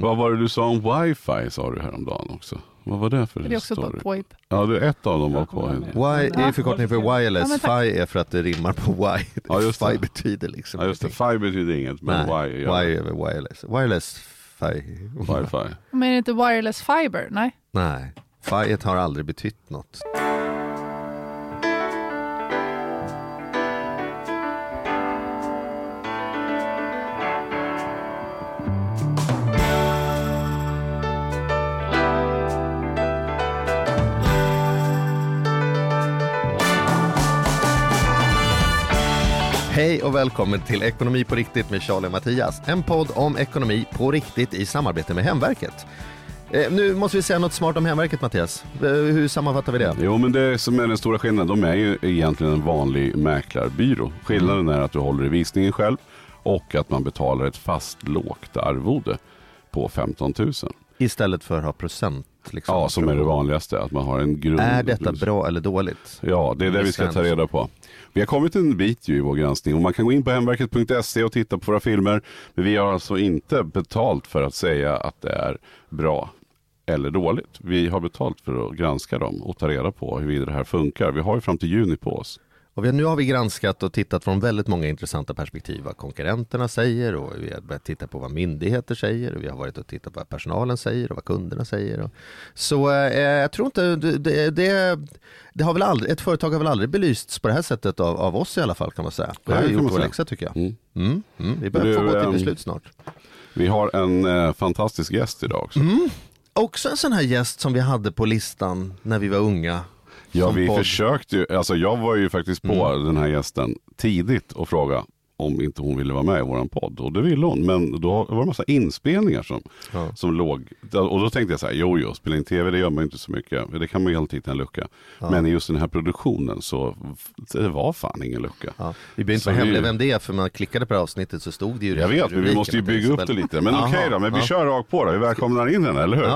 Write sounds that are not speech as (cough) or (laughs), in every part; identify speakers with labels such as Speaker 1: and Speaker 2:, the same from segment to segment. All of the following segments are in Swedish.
Speaker 1: Vad var det du sa om wifi sa du häromdagen också? Vad var det för
Speaker 2: Det är också
Speaker 1: story?
Speaker 2: påhitt.
Speaker 1: Ja, det är ett av dem var Ja,
Speaker 3: Y är förkortning för
Speaker 2: Ja,
Speaker 3: wireless,
Speaker 2: tack.
Speaker 3: Fi är för att det rimmar på Y.
Speaker 1: Ja, just.
Speaker 3: Fi betyder liksom
Speaker 1: just det. Fi betyder inget, men
Speaker 3: Nej,
Speaker 1: wi gör det.
Speaker 3: är wireless. Wireless Fi.
Speaker 1: Wifi.
Speaker 2: Men är det inte wireless fiber? Nej.
Speaker 3: Nej, Fi har aldrig betytt något. Och välkommen till Ekonomi på riktigt med Charlie och Mattias. En podd om ekonomi på riktigt i samarbete med Hemverket. Eh, nu måste vi säga något smart om Hemverket Mattias. Eh, hur sammanfattar vi det?
Speaker 1: Jo men det som är den stora skillnaden, de är ju egentligen en vanlig mäklarbyrå. Skillnaden är att du håller i visningen själv och att man betalar ett fast lågt arvode på 15 000.
Speaker 3: Istället för att ha procent. Liksom.
Speaker 1: Ja, som är det vanligaste, att man har en grund.
Speaker 3: Är detta bra eller dåligt?
Speaker 1: Ja, det är det vi ska ta reda på. Vi har kommit en bit ju i vår granskning och man kan gå in på hemverket.se och titta på våra filmer. Men vi har alltså inte betalt för att säga att det är bra eller dåligt. Vi har betalt för att granska dem och ta reda på hur det här funkar. Vi har ju fram till juni på oss.
Speaker 3: Och vi, nu har vi granskat och tittat från väldigt många intressanta perspektiv. Vad konkurrenterna säger och vi har börjat titta på vad myndigheter säger. Och vi har varit och tittat på vad personalen säger och vad kunderna säger. Och, så eh, jag tror inte, det, det, det, har väl aldrig, ett företag har väl aldrig belysts på det här sättet av, av oss i alla fall kan man säga. Vi har
Speaker 1: kan
Speaker 3: gjort vår läxa tycker jag.
Speaker 1: Mm.
Speaker 3: Mm, mm, vi börjar
Speaker 1: Du,
Speaker 3: få gå till
Speaker 1: ehm,
Speaker 3: beslut snart.
Speaker 1: Vi har en eh, fantastisk gäst idag också.
Speaker 3: Mm. Också en sån här gäst som vi hade på listan när vi var unga.
Speaker 1: Ja, vi
Speaker 3: podd.
Speaker 1: försökte ju, alltså jag var ju faktiskt på
Speaker 3: Mm.
Speaker 1: den här gästen tidigt och fråga om inte hon ville vara med i våran podd. Och det ville hon, men då var det en massa inspelningar som,
Speaker 3: Ja.
Speaker 1: som låg. Och då tänkte jag så här, jo jo, spela in tv det gör man ju inte så mycket. Det kan man ju alltid hitta en lucka.
Speaker 3: Ja.
Speaker 1: Men i just den här produktionen så det var fan ingen lucka.
Speaker 3: Ja, vi behöver inte
Speaker 1: Så
Speaker 3: vara hemliga vem det är för man klickade på det här avsnittet så stod det ju
Speaker 1: Jag vet, men vi måste ju bygga upp det lite. Men okej då, men vi
Speaker 3: ja.
Speaker 1: kör rakt på då. Vi välkomnar in henne, eller hur?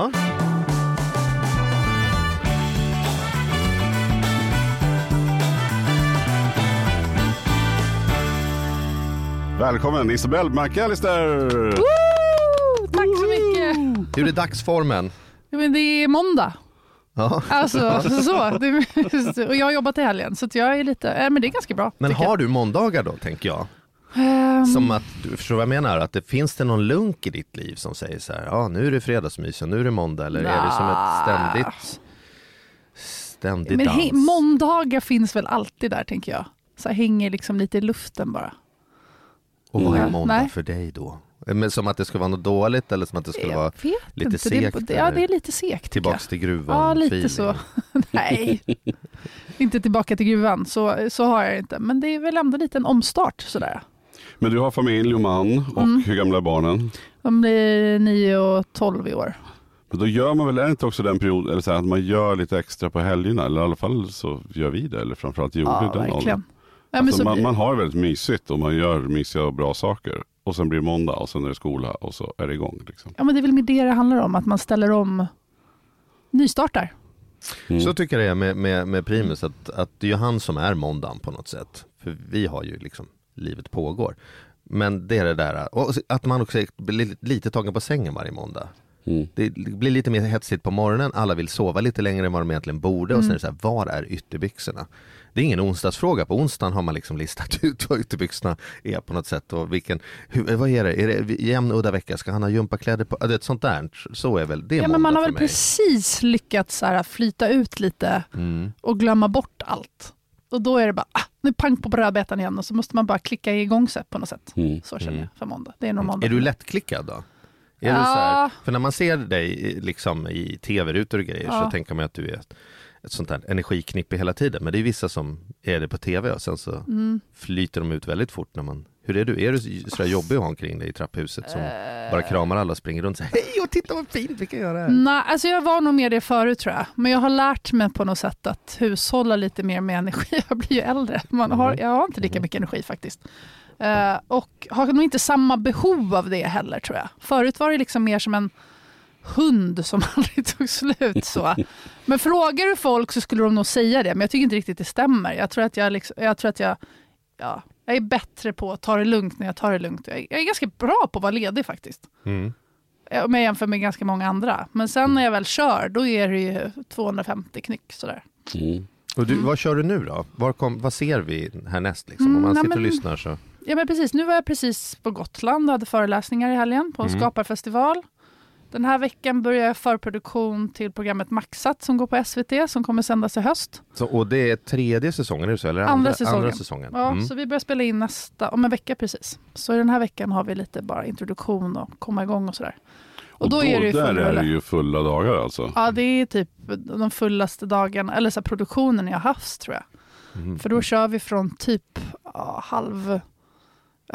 Speaker 1: Välkommen Isabelle McAllister!
Speaker 2: Woo! Tack så mycket.
Speaker 3: Hur är dagsformen?
Speaker 2: Ja, men det är måndag.
Speaker 3: Ja.
Speaker 2: Alltså, så. Det, och jag har jobbat i helgen, så att jag är lite, äh, men det är ganska bra.
Speaker 3: Men har du måndagar då, tänker jag?
Speaker 2: Ehm,
Speaker 3: Som att, du förstår vad jag menar? Att det finns det någon lunk i ditt liv som säger så här, ja nu är det fredagsmys och nu är det måndag, eller är det som ett ständigt, ständigt
Speaker 2: men
Speaker 3: dans?
Speaker 2: he, måndagar finns väl alltid där, tänker jag. Så hänger liksom lite i luften bara.
Speaker 3: Och vad är
Speaker 2: Mm.
Speaker 3: måndag
Speaker 2: Nej.
Speaker 3: för dig då? Men som att det ska vara något dåligt eller som att det skulle vara lite
Speaker 2: inte.
Speaker 3: segt,
Speaker 2: Det, ja, det är lite segt. tycker
Speaker 3: tillbaks till gruvan?
Speaker 2: Ja, lite
Speaker 3: feeling?
Speaker 2: så. (laughs) Nej, (laughs) inte tillbaka till gruvan. Så, så har jag inte. Men det är väl ändå lite en omstart sådär.
Speaker 1: Men du har familj och man och
Speaker 2: Mm.
Speaker 1: hur gamla är barnen?
Speaker 2: De blir 9 och 12 i år.
Speaker 1: Men då gör man väl, är det inte också den perioden, eller så här, att man gör lite extra på helgerna? Eller i alla fall så gör vi det, eller framförallt gjorde
Speaker 2: Ja,
Speaker 1: den åldern.
Speaker 2: Ja, men
Speaker 1: Alltså,
Speaker 2: så
Speaker 1: man, man har väldigt mysigt och man gör mysiga och bra saker. Och sen blir det måndag och sen är det skola och så är det igång. Liksom.
Speaker 2: ja, men det är väl mer det det handlar om, att man ställer om, nystartar.
Speaker 1: Mm.
Speaker 3: Så tycker jag det är med, med, med Primus, att, att det är ju han som är måndagen på något sätt. För vi har ju liksom, livet pågår. Men det är det där, och att man också blir lite- lite tagen på sängen varje måndag.
Speaker 1: Mm.
Speaker 3: Det blir lite mer hetsigt på morgonen, alla vill sova lite längre än vad de egentligen borde och sen är det så här, var är ytterbyxorna? Det är ingen onsdagsfråga, på onsdagen har man liksom listat (laughs) ut vad ytterbyxorna är på något sätt och vilken, hur, vad är det, är det jämn udda vecka, ska han ha gympakläder på, det är ett sånt där, så är väl det
Speaker 2: Ja, men man har väl precis lyckats så här, flyta ut lite
Speaker 3: Mm.
Speaker 2: och glömma bort allt. Och då är det bara, ah, nu pang på brödbetan igen och så måste man bara klicka igång sig på något sätt.
Speaker 1: Mm.
Speaker 2: Så känner
Speaker 3: Mm.
Speaker 2: jag för måndag. Det är nog måndag.
Speaker 3: Är du lättklickad då? Är
Speaker 2: Ja.
Speaker 3: du så här, för när man ser dig i- liksom i tv-rutor och grejer
Speaker 2: Ja.
Speaker 3: så tänker man att du är ett, sånt här energiknippe hela tiden. Men det är vissa som är det på tv och sen så
Speaker 2: Mm.
Speaker 3: flyter de ut väldigt fort när man Hur är du? Är du sådär jobbig att ha omkring dig i trapphuset som
Speaker 2: Eh.
Speaker 3: bara kramar alla och springer runt och säger hej och titta vad fint vi kan göra här.
Speaker 2: Nej, alltså jag var nog mer det förut tror jag. Men jag har lärt mig på något sätt att hushålla lite mer med energi. (laughs) Jag blir ju äldre. Man har, jag har inte lika mycket energi faktiskt. Eh, och har nog inte samma behov av det heller tror jag. Förut var det liksom mer som en hund som (laughs) aldrig tog slut. Så. Men frågar du folk så skulle de nog säga det, men jag tycker inte riktigt det stämmer. Jag tror att jag, liksom, jag, tror att jag, ja, jag är bättre på att ta det lugnt när jag tar det lugnt. Jag är, jag är ganska bra på att vara ledig faktiskt.
Speaker 3: Mm.
Speaker 2: om jag jämför med ganska många andra. Men sen när jag väl kör, då är det ju 250 knyck sådär.
Speaker 1: Mm.
Speaker 3: Och du, vad kör du nu då? Var kom, vad ser vi härnäst? Liksom? Om
Speaker 2: Mm,
Speaker 3: man
Speaker 2: nej,
Speaker 3: sitter och lyssnar så.
Speaker 2: Ja men precis, nu var jag precis på Gotland och hade föreläsningar i helgen på en
Speaker 3: Mm.
Speaker 2: skaparfestival. Den här veckan börjar jag förproduktion till programmet Maxat som går på SVT som kommer sändas i höst.
Speaker 3: så. Och det är tredje säsongen, är det så? Eller
Speaker 2: Andra säsongen.
Speaker 3: Andra säsongen.
Speaker 2: Ja,
Speaker 3: Mm.
Speaker 2: Så vi börjar spela in nästa, om en vecka precis. Så i den här veckan har vi lite bara introduktion och komma igång och sådär. Och då är det ju
Speaker 1: där är det ju fulla dagar alltså.
Speaker 2: Ja, det är typ de fullaste dagarna, eller så här, produktionen jag haft tror jag.
Speaker 3: Mm.
Speaker 2: För då kör vi från typ ja, halv,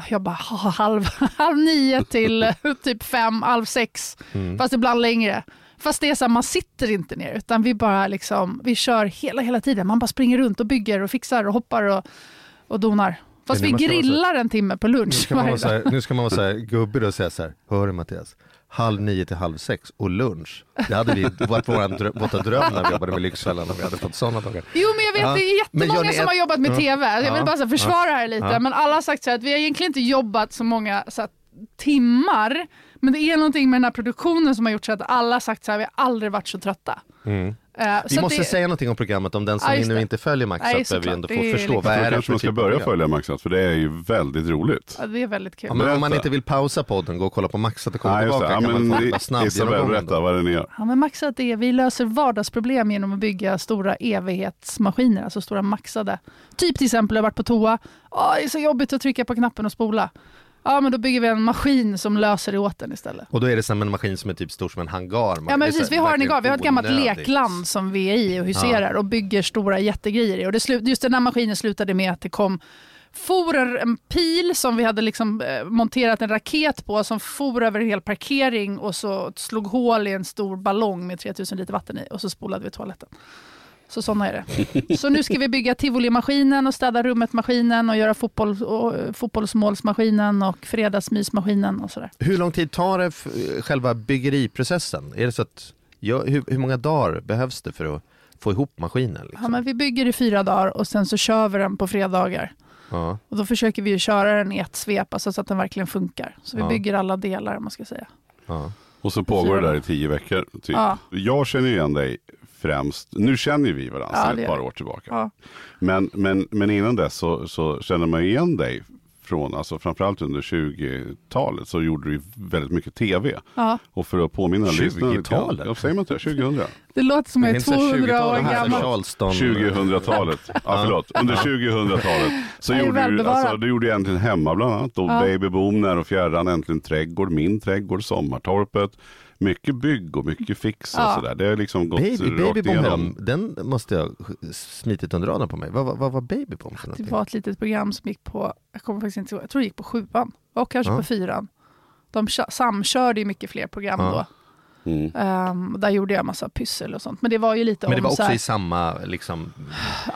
Speaker 2: jag bara ha, halv, (laughs) halv nio till (laughs) eh, typ fem, halv sex.
Speaker 3: Mm.
Speaker 2: Fast ibland längre. Fast det är så här, man sitter inte ner utan vi bara liksom, vi kör hela, hela tiden. Man bara springer runt och bygger och fixar och hoppar och, och donar. Fast vi grillar en timme på
Speaker 3: Nu
Speaker 2: lunch
Speaker 3: ska man vara så här, nu ska man vara så här gubbig och säga så här, hör du Mattias, halv nio till halv sex och lunch. Det hade vi (laughs) varit drö- våta dröm när vi jobbade med Lyxfällan om vi hade fått sådana dagar.
Speaker 2: Jo men jag vet,
Speaker 3: Ja.
Speaker 2: det är jättemånga som
Speaker 3: ett-
Speaker 2: har jobbat med. TV. Jag vill bara så försvara det här lite. Men alla har sagt så här att vi har egentligen inte jobbat så många så här, timmar. Men det är någonting med den här produktionen som har gjort så att alla har sagt så här, vi har aldrig varit så trötta.
Speaker 3: Mm.
Speaker 2: Eh,
Speaker 3: Vi
Speaker 2: så
Speaker 3: måste
Speaker 2: det,
Speaker 3: säga någonting om programmet, om den som
Speaker 2: Ja,
Speaker 3: nu inte följer Maxat
Speaker 2: Nej,
Speaker 3: behöver ändå få förstå.
Speaker 2: liksom-
Speaker 3: Vad är det för
Speaker 1: man ska
Speaker 3: typ av
Speaker 1: börja
Speaker 3: program?
Speaker 1: följa Maxat för det är ju väldigt roligt.
Speaker 2: ja, det är väldigt kul.
Speaker 3: Ja, men om man inte vill pausa podden, gå och kolla på Maxat och komma tillbaka
Speaker 1: Ja,
Speaker 3: kan man
Speaker 1: men
Speaker 3: en snabb
Speaker 1: Isabel, berätta vad det är ni gör.
Speaker 2: Ja, men maxat är, vi löser vardagsproblem genom att bygga stora evighetsmaskiner, alltså stora maxade. Typ till exempel, jag har varit på toa, Åh, det är så jobbigt att trycka på knappen och spola. Ja, men då bygger vi en maskin som löser det åt en istället.
Speaker 3: Och då är det som en maskin som är typ stor som en hangar.
Speaker 2: Ja, men precis, vi har en igång. Vi har ett gammalt
Speaker 3: onödigt.
Speaker 2: lekland som vi är i och huserar och bygger stora jättegrejer i. Och det just den här maskinen slutade med att det kom for en, en pil som vi hade liksom eh, monterat en raket på som for över en hel parkering och så slog hål i en stor ballong med 3000 liter vatten i och så spolade vi toaletten. Så sådana är det. Så nu ska vi bygga tivolimaskinen och städa rummet-maskinen och göra fotboll, och, eh, fotbollsmålsmaskinen och fredagsmysmaskinen och sådär.
Speaker 3: Hur lång tid tar det f- själva byggeriprocessen? Är det så att, ja, hur, hur många dagar behövs det för att få ihop maskinen? Liksom?
Speaker 2: Ja, men vi bygger i fyra dagar och sen så kör vi den på fredagar.
Speaker 3: Ja.
Speaker 2: Och då försöker vi ju köra den i ett svep, alltså så att den verkligen funkar. Så vi
Speaker 3: Ja.
Speaker 2: bygger alla delar, om man ska säga.
Speaker 3: Ja.
Speaker 1: Och så pågår det där i tio veckor. Typ.
Speaker 2: Ja.
Speaker 1: Jag känner igen dig främst, nu känner ju vi varandra
Speaker 2: Ja,
Speaker 1: sedan
Speaker 2: det
Speaker 1: ett par år tillbaka.
Speaker 2: Ja.
Speaker 1: Men, men, men innan dess så, så känner man ju igen dig från, alltså framförallt under 20-talet så gjorde du väldigt mycket tv.
Speaker 2: Ja.
Speaker 1: Och för att påminna lyssnarna lite grann-
Speaker 3: 20-talet?
Speaker 1: Ja, säger man inte det? 2000?
Speaker 2: Det låter som jag är
Speaker 3: Det finns så här
Speaker 2: 200 år
Speaker 3: 20-tal här,
Speaker 2: gammal.
Speaker 3: Charleston.
Speaker 1: 2000-talet. Ja, förlåt. Under 2000-talet så
Speaker 2: Jag
Speaker 1: gjorde du, alltså, du gjorde egentligen hemma bland annat. Och
Speaker 2: Ja.
Speaker 1: Baby Boom, När och Fjärran, Äntligen Trädgård, Min Trädgård, Sommartorpet. Mycket bygg och mycket fix och
Speaker 2: Ja.
Speaker 1: sådär. Det har liksom gått
Speaker 3: Baby,
Speaker 1: rakt
Speaker 3: Baby Bomb,
Speaker 1: igenom.
Speaker 3: den måste jag smitit under radarn på mig. Vad, vad, vad var Baby Bomb för
Speaker 2: Det var ett litet program som gick på, jag kommer faktiskt inte ihåg, jag tror det gick på sjuan och kanske
Speaker 3: Ja.
Speaker 2: på fyran. De kö- samkörde ju mycket fler program
Speaker 3: Ja.
Speaker 2: då.
Speaker 1: Mm.
Speaker 2: Ehm, där gjorde jag massa pyssel och sånt. Men det var ju lite
Speaker 3: Men det
Speaker 2: om
Speaker 3: var
Speaker 2: så
Speaker 3: också
Speaker 2: här,
Speaker 3: i samma, liksom,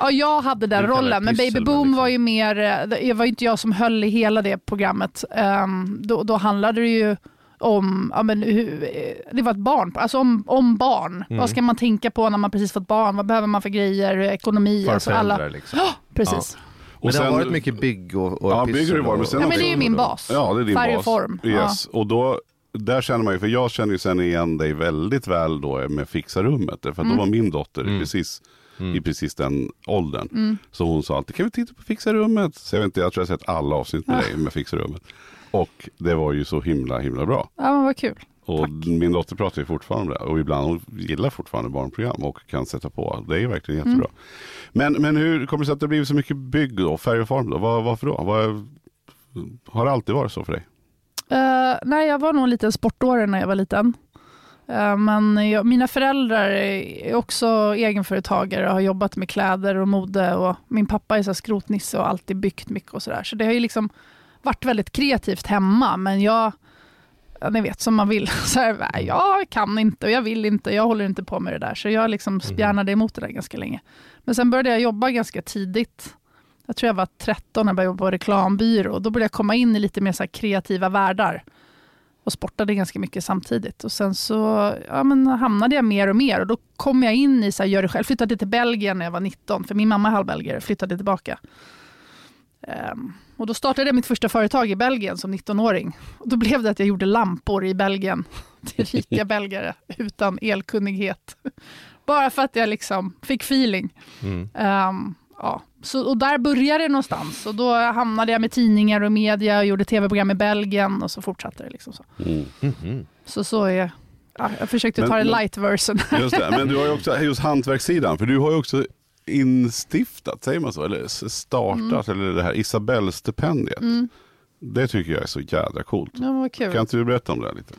Speaker 2: Ja, jag hade den rollen, men Baby Boom
Speaker 3: liksom-
Speaker 2: var ju mer, eh, det var ju inte jag som höll i hela det programmet. Ehm, då, då handlade det ju om, ja, men, hur, eh, det var ett barn, alltså om, om barn.
Speaker 3: Mm.
Speaker 2: Vad ska man tänka på när man precis fått barn? Vad behöver man för grejer? Ekonomi?
Speaker 3: för
Speaker 2: Alltså alla,
Speaker 3: Liksom.
Speaker 2: precis.
Speaker 3: Men det har
Speaker 1: sen-
Speaker 3: varit mycket bygg och, och
Speaker 1: Ja, bygger det var,
Speaker 3: och-
Speaker 1: men sen
Speaker 2: Ja, men det är ju min bas.
Speaker 1: Ja, det är din
Speaker 2: Färg och
Speaker 1: bas.
Speaker 2: form.
Speaker 1: Yes. Och då, där känner man ju, för jag känner ju sen igen dig väldigt väl då med Fixa rummet. För
Speaker 2: Mm.
Speaker 1: då var min dotter
Speaker 3: Mm.
Speaker 1: precis,
Speaker 3: Mm.
Speaker 1: i precis den åldern.
Speaker 2: Mm.
Speaker 1: Så hon sa alltid, kan vi titta på Fixa rummet? Så jag, vet inte, jag tror jag har sett alla avsnitt med
Speaker 2: Ja.
Speaker 1: dig med Fixa rummet. Och det var ju så himla himla bra.
Speaker 2: Ja, men vad kul.
Speaker 1: Och min dotter pratar ju fortfarande om det. Och ibland hon gillar fortfarande barnprogram och kan sätta på. Det är ju verkligen jättebra.
Speaker 2: Mm.
Speaker 1: Men, men hur kommer det sig att det blivit så mycket bygg då? Färg och form då? Var, varför då? Var, har det alltid varit så för dig?
Speaker 2: Eh, nej, jag var nog en liten sportåre när jag var liten. Eh, men jag, mina föräldrar är också egenföretagare och har jobbat med kläder och mode. Och min pappa är så skrotnisse och har alltid byggt mycket och sådär. Så det har ju liksom varit väldigt kreativt hemma. Men jag, ja, ni vet som man vill. (laughs) Så här, jag kan inte och jag vill inte. Jag håller inte på med det där. Så jag liksom spjärnade emot det där ganska länge. Men sen började jag jobba ganska tidigt. Jag tror jag var 13 när jag började jobba på reklambyrå. Då började jag komma in i lite mer så kreativa världar. Och sportade ganska mycket samtidigt. Och sen så ja, men hamnade jag mer och mer. Och då kom jag in i så här, gör det själv. Flyttade till Belgien när jag var 19. För min mamma är halvbelgare. Flyttade tillbaka. Ehm, och då startade jag mitt första företag i Belgien som 19-åring. Och då blev det att jag gjorde lampor i Belgien. (laughs) till rika belgare utan elkunnighet. Bara för att jag liksom fick feeling.
Speaker 3: Mm.
Speaker 2: Um, ja. så, och där började det någonstans. Och då hamnade jag med tidningar och media och gjorde tv-program i Belgien och så fortsatte det. Liksom så.
Speaker 1: Mm.
Speaker 3: Mhm.
Speaker 2: Så så är ja, Jag försökte
Speaker 1: Men-
Speaker 2: ta det
Speaker 1: men-
Speaker 2: light version.
Speaker 1: Just det, men du har ju också just hantverkssidan, för du har ju också instiftat, säger man så, eller startat, eller det här Isabelle-stipendiet.
Speaker 2: Mm.
Speaker 1: Det tycker jag är så jädra coolt.
Speaker 2: Ja, men vad kul.
Speaker 1: Kan inte du berätta om det här lite?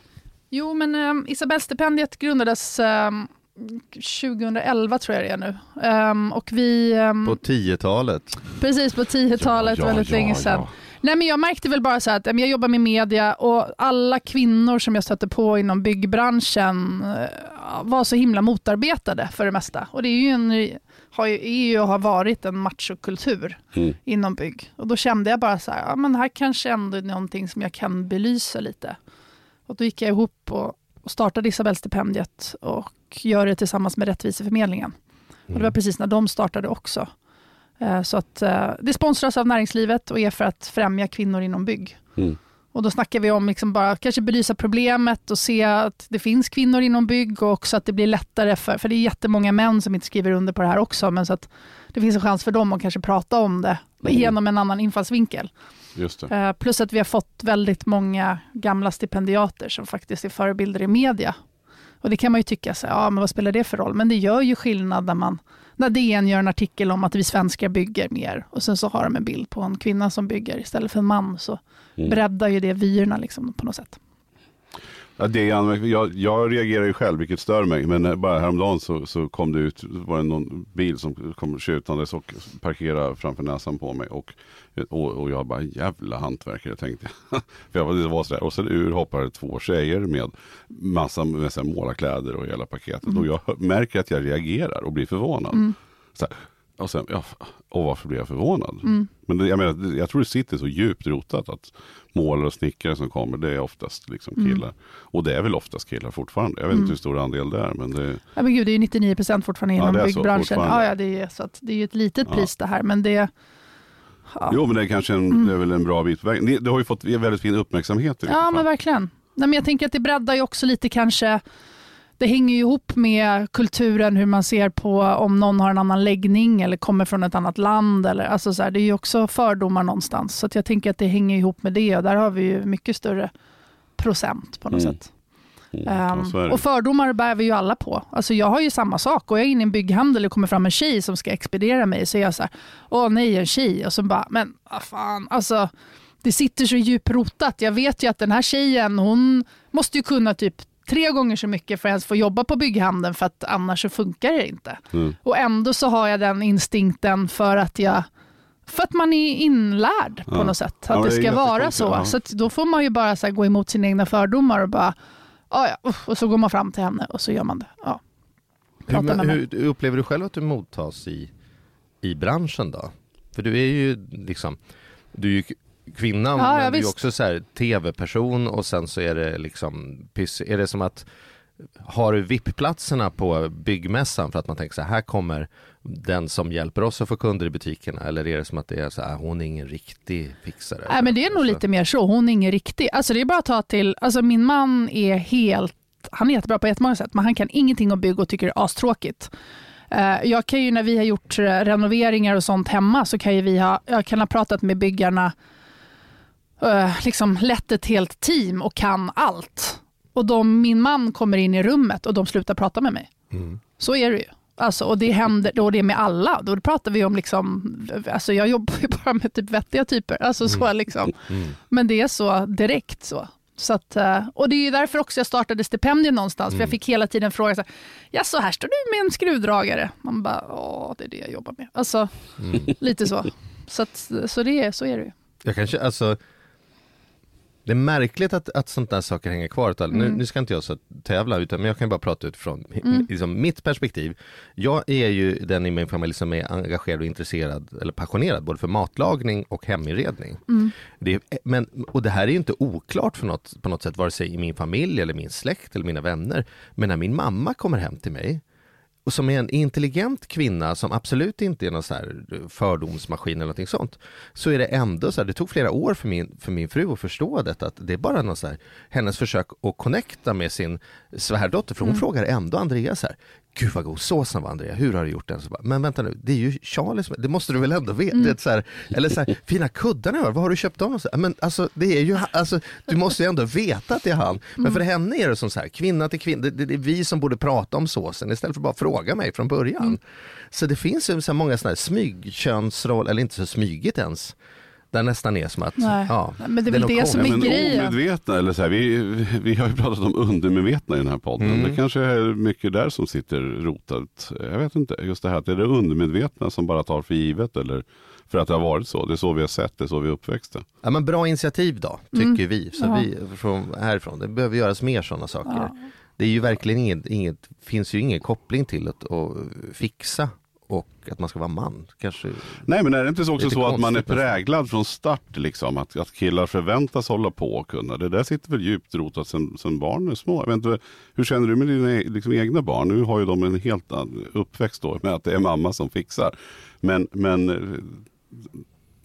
Speaker 2: Jo, men um, Isabellstipendiet grundades um, 2011 tror jag det är nu. Um, och vi, um,
Speaker 3: På 10-talet.
Speaker 2: precis på 10-talet,
Speaker 1: Ja, ja,
Speaker 2: väldigt
Speaker 1: ja,
Speaker 2: länge sedan.
Speaker 1: ja.
Speaker 2: Nej, men jag märkte väl bara så här att jag jobbar med media och alla kvinnor som jag stötte på inom byggbranschen eh, var så himla motarbetade för det mesta. Och det är ju, en, har ju, och har varit en machokultur
Speaker 1: Mm.
Speaker 2: inom bygg. Och då kände jag bara så här, ja men här kanske ändå är någonting som jag kan belysa lite. Och då gick jag ihop och, och startade Isabellstipendiet och gör det tillsammans med Rättviseförmedlingen. Och det var precis när de startade också. Eh, Så att eh, det sponsras av näringslivet och är för att främja kvinnor inom bygg.
Speaker 1: Mm.
Speaker 2: Och då snackar vi om liksom bara kanske belysa problemet och se att det finns kvinnor inom bygg och också att det blir lättare för, för det är jättemånga män som inte skriver under på det här också, men så att det finns en chans för dem att kanske prata om det
Speaker 1: Mm.
Speaker 2: genom en annan infallsvinkel. Eh, plus att vi har fått väldigt många gamla stipendiater som faktiskt är förebilder i media. Och det kan man ju tycka, så, ja men vad spelar det för roll? Men det gör ju skillnad när, man, när DN gör en artikel om att vi svenskar bygger mer och sen så har de en bild på en kvinna som bygger istället för en man. Så
Speaker 1: Mm.
Speaker 2: breddar ju det vyerna liksom på något sätt.
Speaker 1: Ja, det är jag, jag reagerar ju själv, vilket stör mig. Men eh, bara häromdagen så, så kom det ut, var det någon bil som kom tjutandes och parkerade framför näsan på mig. Och, och, och jag bara, jävla hantverkare tänkte jag. (laughs) För jag var, det var sådär. Och sen ur hoppade två tjejer med massa med målarkläder och hela paketet. Och jag märker att jag reagerar och blir förvånad.
Speaker 2: Mm.
Speaker 1: Så här, och sen, ja, och varför blir jag förvånad?
Speaker 2: Mm.
Speaker 1: Men det, jag, menar, jag tror det sitter så djupt rotat att målare och snickare som kommer, det är oftast liksom
Speaker 2: Mm.
Speaker 1: killar. Och det är väl oftast killar fortfarande. Jag vet
Speaker 2: Mm.
Speaker 1: inte hur stor andel det är. Men det,
Speaker 2: Ja, men gud, det är ju 99 procent fortfarande
Speaker 1: Ja,
Speaker 2: inom
Speaker 1: så
Speaker 2: byggbranschen. Ja, ja, det är, så att det är ju ett litet
Speaker 1: Ja.
Speaker 2: pris det här, men det... Ja,
Speaker 1: Jo men det är kanske en,
Speaker 2: Mm.
Speaker 1: det är väl en bra bit på vägen. Det, det har ju fått väldigt fin uppmärksamhet. i
Speaker 2: ja men verkligen. Nej, men jag tänker att det breddar ju också lite kanske det hänger ju ihop med kulturen, hur man ser på om någon har en annan läggning eller kommer från ett annat land. Eller, alltså så här, det är ju också fördomar någonstans. Så jag tänker att det hänger ihop med det och där har vi ju mycket större procent på något
Speaker 1: Mm.
Speaker 2: sätt.
Speaker 1: Mm, är det.
Speaker 2: och fördomar bär vi ju alla på. Alltså jag har ju samma sak. Går jag in i en bygghandel och kommer fram en tjej som ska expediera mig så är jag så här, åh nej en tjej. Och så bara, men vad fan, alltså det sitter så djupt rotat. Jag vet ju att den här tjejen, hon måste ju kunna typ tre gånger så mycket för att ens få jobba på bygghandeln för att annars så funkar det inte.
Speaker 1: Mm.
Speaker 2: Och ändå så har jag den instinkten för att jag för att man är inlärd på
Speaker 1: Ja.
Speaker 2: något sätt. Att
Speaker 1: Ja, men
Speaker 2: det ska vara så.
Speaker 1: ja.
Speaker 2: Så att då får man ju bara så här gå emot sina egna fördomar och bara, "Ah, ja, usch", och så går man fram till henne och så gör man det. Ja.
Speaker 3: Hur, hur, hur upplever du själv att du mottas i, i branschen då? För du är ju liksom, du är ju k- kvinna
Speaker 2: Ja, ja,
Speaker 3: men du är också så här tv-person och sen så är det liksom, piss- är det som att har du VIP-platserna på byggmässan för att man tänker så här, här kommer den som hjälper oss att få kunder i butikerna eller är det som att det är så här, hon är ingen riktig fixare?
Speaker 2: Nej, men det är nog lite mer så. Hon är ingen riktig. Alltså det är bara att ta till, alltså min man är helt, han är jättebra på jättemånga sätt, men han kan ingenting om bygg och tycker det är astråkigt. Eh, Jag kan ju när vi har gjort eh, renoveringar och sånt hemma så kan ju vi ha, jag kan ha pratat med byggarna, liksom lett ett helt team och kan allt. Och de, min man kommer in i rummet och de slutar prata med mig.
Speaker 3: Mm.
Speaker 2: Så är det ju. Alltså, och det händer och det är med alla. Då pratar vi om, liksom, alltså jag jobbar ju (laughs) bara med typ vettiga typer. Alltså så liksom.
Speaker 3: Mm.
Speaker 2: Men det är så direkt så. så att, eh, och det är ju därför också jag startade stipendiet någonstans. För
Speaker 3: Mm.
Speaker 2: jag fick hela tiden fråga, så här, ja så här står du med en skruvdragare. Man bara, ja det är det jag jobbar med. Alltså
Speaker 3: Mm.
Speaker 2: lite så. Så, att, så, det är, så är det ju.
Speaker 3: Jag kanske, alltså det är märkligt att, att sånt där saker hänger kvar. Nu,
Speaker 2: Mm.
Speaker 3: nu ska inte jag så tävla, utan, men jag kan bara prata utifrån
Speaker 2: Mm.
Speaker 3: liksom, mitt perspektiv. Jag är ju den i min familj som är engagerad och intresserad, eller passionerad, både för matlagning och heminredning.
Speaker 2: Mm.
Speaker 3: Det men, och det här är ju inte oklart för något, på något sätt, vare sig i min familj eller min släkt eller mina vänner. Men när min mamma kommer hem till mig och som är en intelligent kvinna som absolut inte är någon så här fördomsmaskin eller någonting sånt. Så är det ändå så här, det tog flera år för min, för min fru att förstå detta, att det är bara någon så här, hennes försök att connecta med sin svärdotter, för hon
Speaker 2: Mm.
Speaker 3: frågar ändå Andrea så här, Gud vad god såsen var Andrea, hur har du gjort den? Så bara, Men vänta nu, det är ju Charlie som, det måste du väl ändå veta?
Speaker 2: Mm.
Speaker 3: Så här, eller så här, fina kuddarna har, vad har du köpt dem? Så här, Men alltså, det är ju, alltså, du måste ju ändå veta att det är han. Men
Speaker 2: Mm.
Speaker 3: för henne är det som så här, kvinna till kvinna, det, det, det är vi som borde prata om såsen istället för att bara fråga mig från början.
Speaker 2: Mm.
Speaker 3: Så det finns ju så många sådana här smygkönsroll, eller inte så smygigt ens, där nästan är som att,
Speaker 2: Nej.
Speaker 3: ja,
Speaker 2: Men det är väl
Speaker 3: nog
Speaker 2: det som
Speaker 1: Ja,
Speaker 2: är
Speaker 1: men
Speaker 2: grejen.
Speaker 1: omedvetna, eller så här, vi, vi har ju pratat om undermedvetna i den här podden.
Speaker 3: Mm.
Speaker 1: Det kanske är mycket där som sitter rotat. Jag vet inte, just det här att det är det undermedvetna som bara tar för givet eller för att det har varit så. Det är så vi har sett det, är så vi är uppväxta.
Speaker 3: Ja, men bra initiativ då, tycker
Speaker 2: Mm.
Speaker 3: vi. Så
Speaker 2: Ja.
Speaker 3: vi från härifrån, det behöver göras mer sådana saker.
Speaker 2: Ja.
Speaker 3: Det är ju verkligen inget, inget, finns ju ingen koppling till att, att fixa och att man ska vara man. Kanske,
Speaker 1: Nej men är det inte så också så att man är präglad från start liksom? Att, att killar förväntas hålla på och kunna. Det där sitter väl djupt rotat sen, sen barn är små. Jag vet inte, hur känner du med dina e- liksom, egna barn? Nu har ju de en helt annan uppväxt då med att det är mamma som fixar. Men, men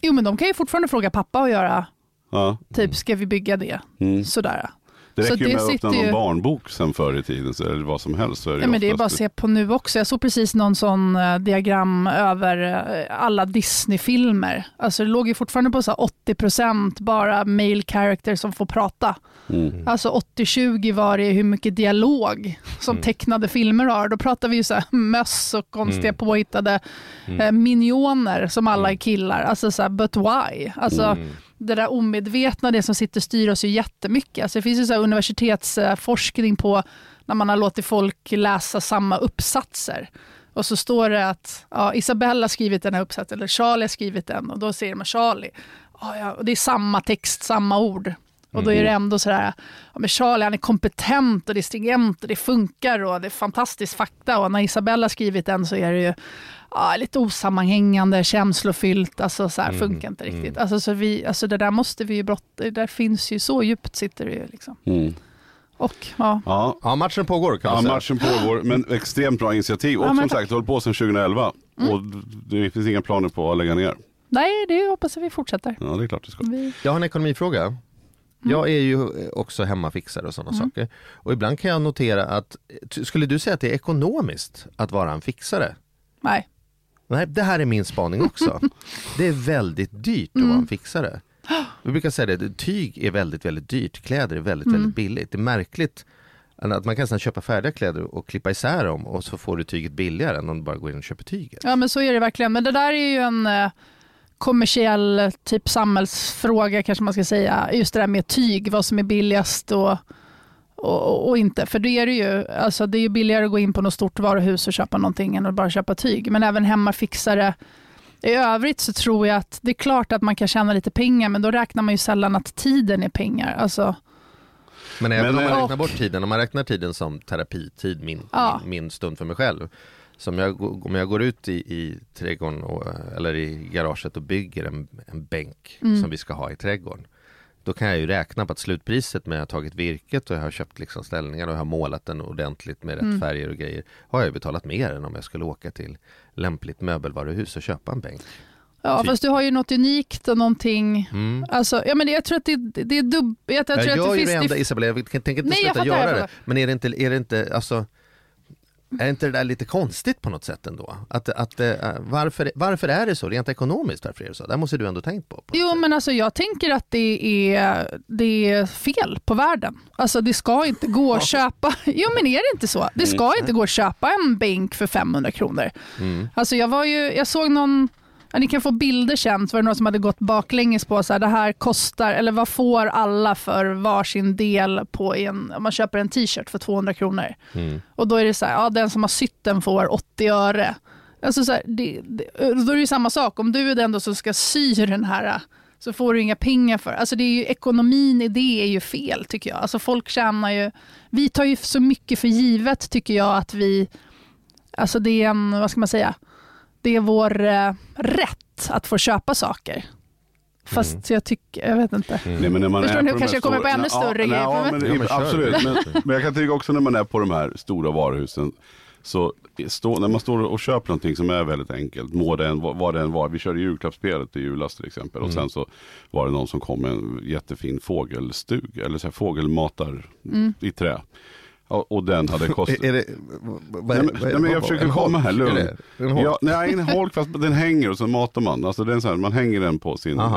Speaker 2: Jo men de kan ju fortfarande fråga pappa och göra,
Speaker 1: ja.
Speaker 2: typ ska vi bygga det?
Speaker 1: Mm.
Speaker 2: Sådär.
Speaker 1: Det räcker ju med att öppna någon
Speaker 2: ju-
Speaker 1: barnbok sen förr i tiden så, eller vad som helst. Så är det,
Speaker 2: Ja, men det är bara att se på nu också. Jag såg precis någon sån eh, diagram över eh, alla Disney-filmer. Alltså det låg ju fortfarande på så här 80% bara male character som får prata.
Speaker 1: Mm.
Speaker 2: Alltså 80-20 var det hur mycket dialog som
Speaker 3: Mm.
Speaker 2: tecknade filmer har. Då pratar vi ju så här möss och konstiga
Speaker 3: Mm.
Speaker 2: påhittade
Speaker 3: Mm.
Speaker 2: eh, minioner som alla är
Speaker 3: Mm.
Speaker 2: killar. Alltså så här, but why? Alltså
Speaker 3: Mm.
Speaker 2: det där omedvetna, det som sitter styr oss ju jättemycket. Alltså det finns ju så här universitetsforskning på när man har låtit folk läsa samma uppsatser. Och så står det att ja, Isabella har skrivit den här uppsatsen, eller Charlie har skrivit den, och då säger man Charlie. Ja, ja, och det är samma text, samma ord. Och då är det ändå sådär, ja, men Charlie han är kompetent och det är stringent och det funkar och det är fantastisk fakta. Och när Isabella har skrivit den så är det ju ja, lite osammanhängande, känslofyllt, alltså så här,
Speaker 3: Mm,
Speaker 2: funkar inte riktigt.
Speaker 3: mm.
Speaker 2: Alltså, så vi, alltså det där måste vi ju brotta, det där finns ju, så djupt sitter det ju liksom.
Speaker 1: Mm.
Speaker 2: Och ja,
Speaker 1: Ja,
Speaker 3: Ja, matchen pågår kan
Speaker 1: Ja,
Speaker 3: man säga.
Speaker 1: matchen pågår, men extremt bra initiativ. Och
Speaker 2: Ja,
Speaker 1: som
Speaker 2: tack.
Speaker 1: sagt, det håller på sedan 2011. Och det finns inga planer på att lägga ner.
Speaker 2: nej det hoppas jag vi fortsätter.
Speaker 1: Ja, det är klart det ska.
Speaker 2: Vi,
Speaker 3: Jag har en ekonomifråga. Jag är ju också hemmafixare och sådana
Speaker 2: Mm.
Speaker 3: saker. Och ibland kan jag notera att, t- skulle du säga att det är ekonomiskt att vara en fixare?
Speaker 2: nej,
Speaker 3: Nej, det här är min spaning också. (laughs) Det är väldigt dyrt att vara
Speaker 2: Mm.
Speaker 3: en fixare. Vi brukar säga det, tyg är väldigt, väldigt dyrt. Kläder är väldigt,
Speaker 2: Mm.
Speaker 3: väldigt billigt. Det är märkligt att man kan nästan köpa färdiga kläder och klippa isär dem och så får du tyget billigare än om du bara går in och köper tyget.
Speaker 2: ja men så är det verkligen. Men det där är ju en eh, kommersiell typ samhällsfråga kanske man ska säga. Just det där med tyg, vad som är billigast och, och, och inte. För det är det ju, alltså det är ju billigare att gå in på något stort varuhus och köpa någonting än att bara köpa tyg. Men även hemmafixare i övrigt så tror jag att det är klart att man kan tjäna lite pengar men då räknar man ju sällan att tiden är pengar. Alltså,
Speaker 3: Men även
Speaker 1: Men,
Speaker 3: om man
Speaker 2: eh,
Speaker 3: räknar bort tiden, om man räknar tiden som terapitid, min,
Speaker 2: Ja.
Speaker 3: min, min stund för mig själv. Som jag, om jag går ut i, i trädgården och, eller i garaget och bygger en, en bänk
Speaker 2: Mm.
Speaker 3: som vi ska ha i trädgården. Då kan jag ju räkna på att slutpriset med att jag har tagit virket och jag har köpt liksom ställningar och jag har målat den ordentligt med rätt
Speaker 2: Mm.
Speaker 3: färger och grejer. Har jag betalat mer än om jag skulle åka till lämpligt möbelvaruhus och köpa en bänk.
Speaker 2: ja,
Speaker 3: Typ.
Speaker 2: fast du har ju något unikt och någonting
Speaker 3: Mm.
Speaker 2: Alltså, ja, men jag tror att det, det är dubb... Jag, jag tror
Speaker 3: Jag,
Speaker 2: att det finns...
Speaker 3: det enda Isabella, jag tänker inte
Speaker 2: Nej, jag
Speaker 3: sluta
Speaker 2: jag
Speaker 3: göra det. Men är det inte, är det inte alltså, är inte det där lite konstigt på något sätt ändå? Att, att, eh, varför, varför är det så rent ekonomiskt? Varför är det så? Det måste du ändå tänkt på. på
Speaker 2: Jo,
Speaker 3: sätt.
Speaker 2: men alltså, jag tänker att det är, det är fel på världen. Alltså, det ska inte gå att köpa... (laughs) Jo, men är det inte så? Det ska inte gå att köpa en bänk för 500 kronor.
Speaker 3: Mm.
Speaker 2: Alltså, jag, var ju, jag såg någon... Ni kan få bilder sen, så var det någon som hade gått baklänges på så här, det här kostar, eller vad får alla för varsin del på en, om man köper en t-shirt för 200 kronor.
Speaker 3: Mm.
Speaker 2: Och då är det så här, ja, den som har sytt den får 80 öre. Alltså så här, det, det, då är det ju samma sak, om du är den då som ska sy den här så får du inga pengar för Alltså det är ju, Ekonomin i det är ju fel tycker jag. Alltså folk tjänar ju, vi tar ju så mycket för givet tycker jag att vi, alltså det är en, vad ska man säga, det är vår eh, rätt att få köpa saker. Fast
Speaker 3: Mm.
Speaker 2: jag tycker, jag vet inte.
Speaker 1: Nej, men när man
Speaker 2: Förstår
Speaker 1: är
Speaker 2: ni?
Speaker 1: de
Speaker 2: Kanske jag kommer på ännu större grejer.
Speaker 1: Ja, men,
Speaker 3: Ja, men
Speaker 1: absolut. Men, men jag kan tycka också när man är på de här stora varuhusen Så stå, när man står och köper någonting som är väldigt enkelt, må det än, vad det än var. Vi körde julklappsspelet i julas till exempel. Och
Speaker 3: Mm.
Speaker 1: sen så var det någon som kom med en jättefin fågelstug, eller så här, fågelmatar
Speaker 2: Mm.
Speaker 1: i trä. Och den hade (laughs) kostat...
Speaker 3: Är, är det, vad, vad,
Speaker 1: Nej, men, nej, men jag försöker komma här, lugn. Ja, nej, en holk fast den hänger och så matar man. Alltså den så här, man hänger den på sin, eh,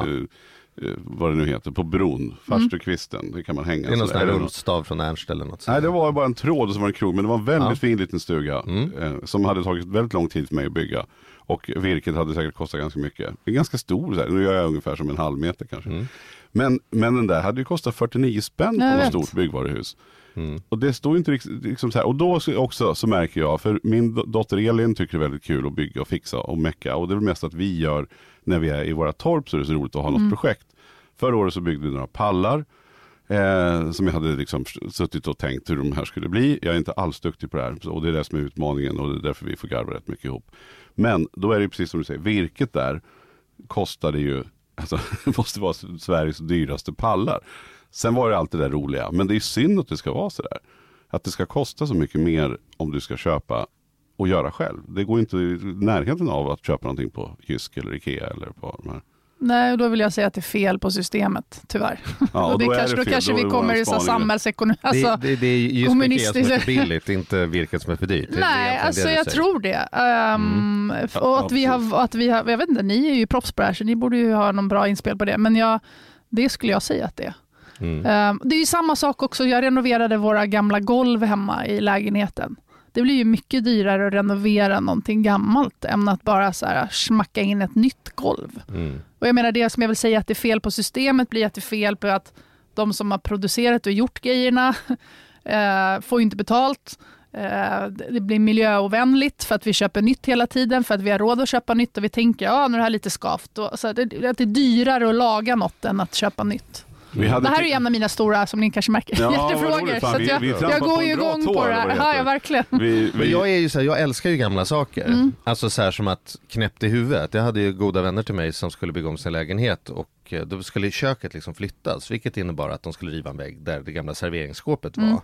Speaker 1: vad det nu heter, på bron, farstukvisten. Det kan man hänga.
Speaker 3: det är någon
Speaker 1: så
Speaker 3: sån här rullstav från Ernst eller något.
Speaker 1: Nej, det var bara en tråd och så var det en krog. Men det var en väldigt
Speaker 3: Ja.
Speaker 1: fin liten stuga.
Speaker 3: Mm.
Speaker 1: Eh, som hade tagit väldigt lång tid för mig att bygga. Och virket hade säkert kostat ganska mycket. Det är ganska stor, så här. nu gör jag ungefär som en halv meter kanske.
Speaker 3: Mm.
Speaker 1: Men, men den där hade ju kostat 49 spänn på något stort byggvaruhus.
Speaker 3: Mm.
Speaker 1: Och det står inte riktigt liksom så här. Och då så- också så märker jag, för min do- dotter Elin tycker det är väldigt kul att bygga och fixa och mecka. Och det är väl mest att vi gör när vi är i våra torp så är det så roligt att ha något projekt. Förra året så byggde vi några pallar. Eh, som jag hade liksom suttit och tänkt hur de här skulle bli. Jag är inte alls duktig på det här. Och det är det som är utmaningen och det är därför vi får garva rätt mycket ihop. Men då är det ju precis som du säger, virket där kostade ju, alltså (laughs) det måste vara Sveriges dyraste pallar. Sen var det allt det där roliga, men det är synd att det ska vara så där. Att det ska kosta så mycket mer om du ska köpa och göra själv. Det går inte i närheten av att köpa någonting på Jysk eller Ikea eller på de här.
Speaker 2: Nej, och då vill jag säga att det är fel på systemet, tyvär.
Speaker 1: Ja, (laughs)
Speaker 2: och det
Speaker 1: då är
Speaker 2: kanske, då
Speaker 1: fel.
Speaker 2: kanske
Speaker 1: Då
Speaker 2: vi kommer i samhällsekonomi. Alltså,
Speaker 3: det, det, det är just Ikea som är
Speaker 2: kommunistiskt-
Speaker 3: för billigt, inte virket som är för dyrt. Det
Speaker 2: Nej, alltså
Speaker 3: det
Speaker 2: jag
Speaker 3: säger.
Speaker 2: tror det. F-
Speaker 1: Ja,
Speaker 2: och att vi, har, att vi har, jag vet inte, ni är ju proffs på det här så ni borde ju ha någon bra inspel på det. Men jag, det skulle jag säga att det är.
Speaker 3: Mm.
Speaker 2: Ehm, det är ju samma sak också, jag renoverade våra gamla golv hemma i lägenheten. Det blir ju mycket dyrare att renovera någonting gammalt än att bara så här, smacka in ett nytt golv.
Speaker 3: Mm.
Speaker 2: Och jag menar det som jag vill säga att det är fel på systemet blir att det är fel på att de som har producerat och gjort grejerna (laughs) eh, får inte betalt. Eh, det blir miljöovänligt för att vi köper nytt hela tiden, för att vi har råd att köpa nytt och vi tänker ja nu är det här lite skavt. Och, så att det, att det är dyrare att laga något än att köpa nytt.
Speaker 1: Vi hade
Speaker 2: Det här är ju en av mina stora, som ni kanske märker,
Speaker 1: Ja,
Speaker 2: hjärtefrågor. Så att
Speaker 1: vi-
Speaker 2: jag,
Speaker 1: vi trampar
Speaker 2: jag går ju igång på det här. Ja, ja, verkligen.
Speaker 1: vi, vi,
Speaker 3: jag är ju så här, jag älskar ju gamla saker.
Speaker 2: Mm.
Speaker 3: Alltså så här som att knäppt i huvudet. Jag hade ju goda vänner till mig som skulle bygga om sin lägenhet och eh, då skulle köket liksom flyttas. Vilket innebar att de skulle riva en vägg där det gamla serveringsskåpet var.
Speaker 2: Mm.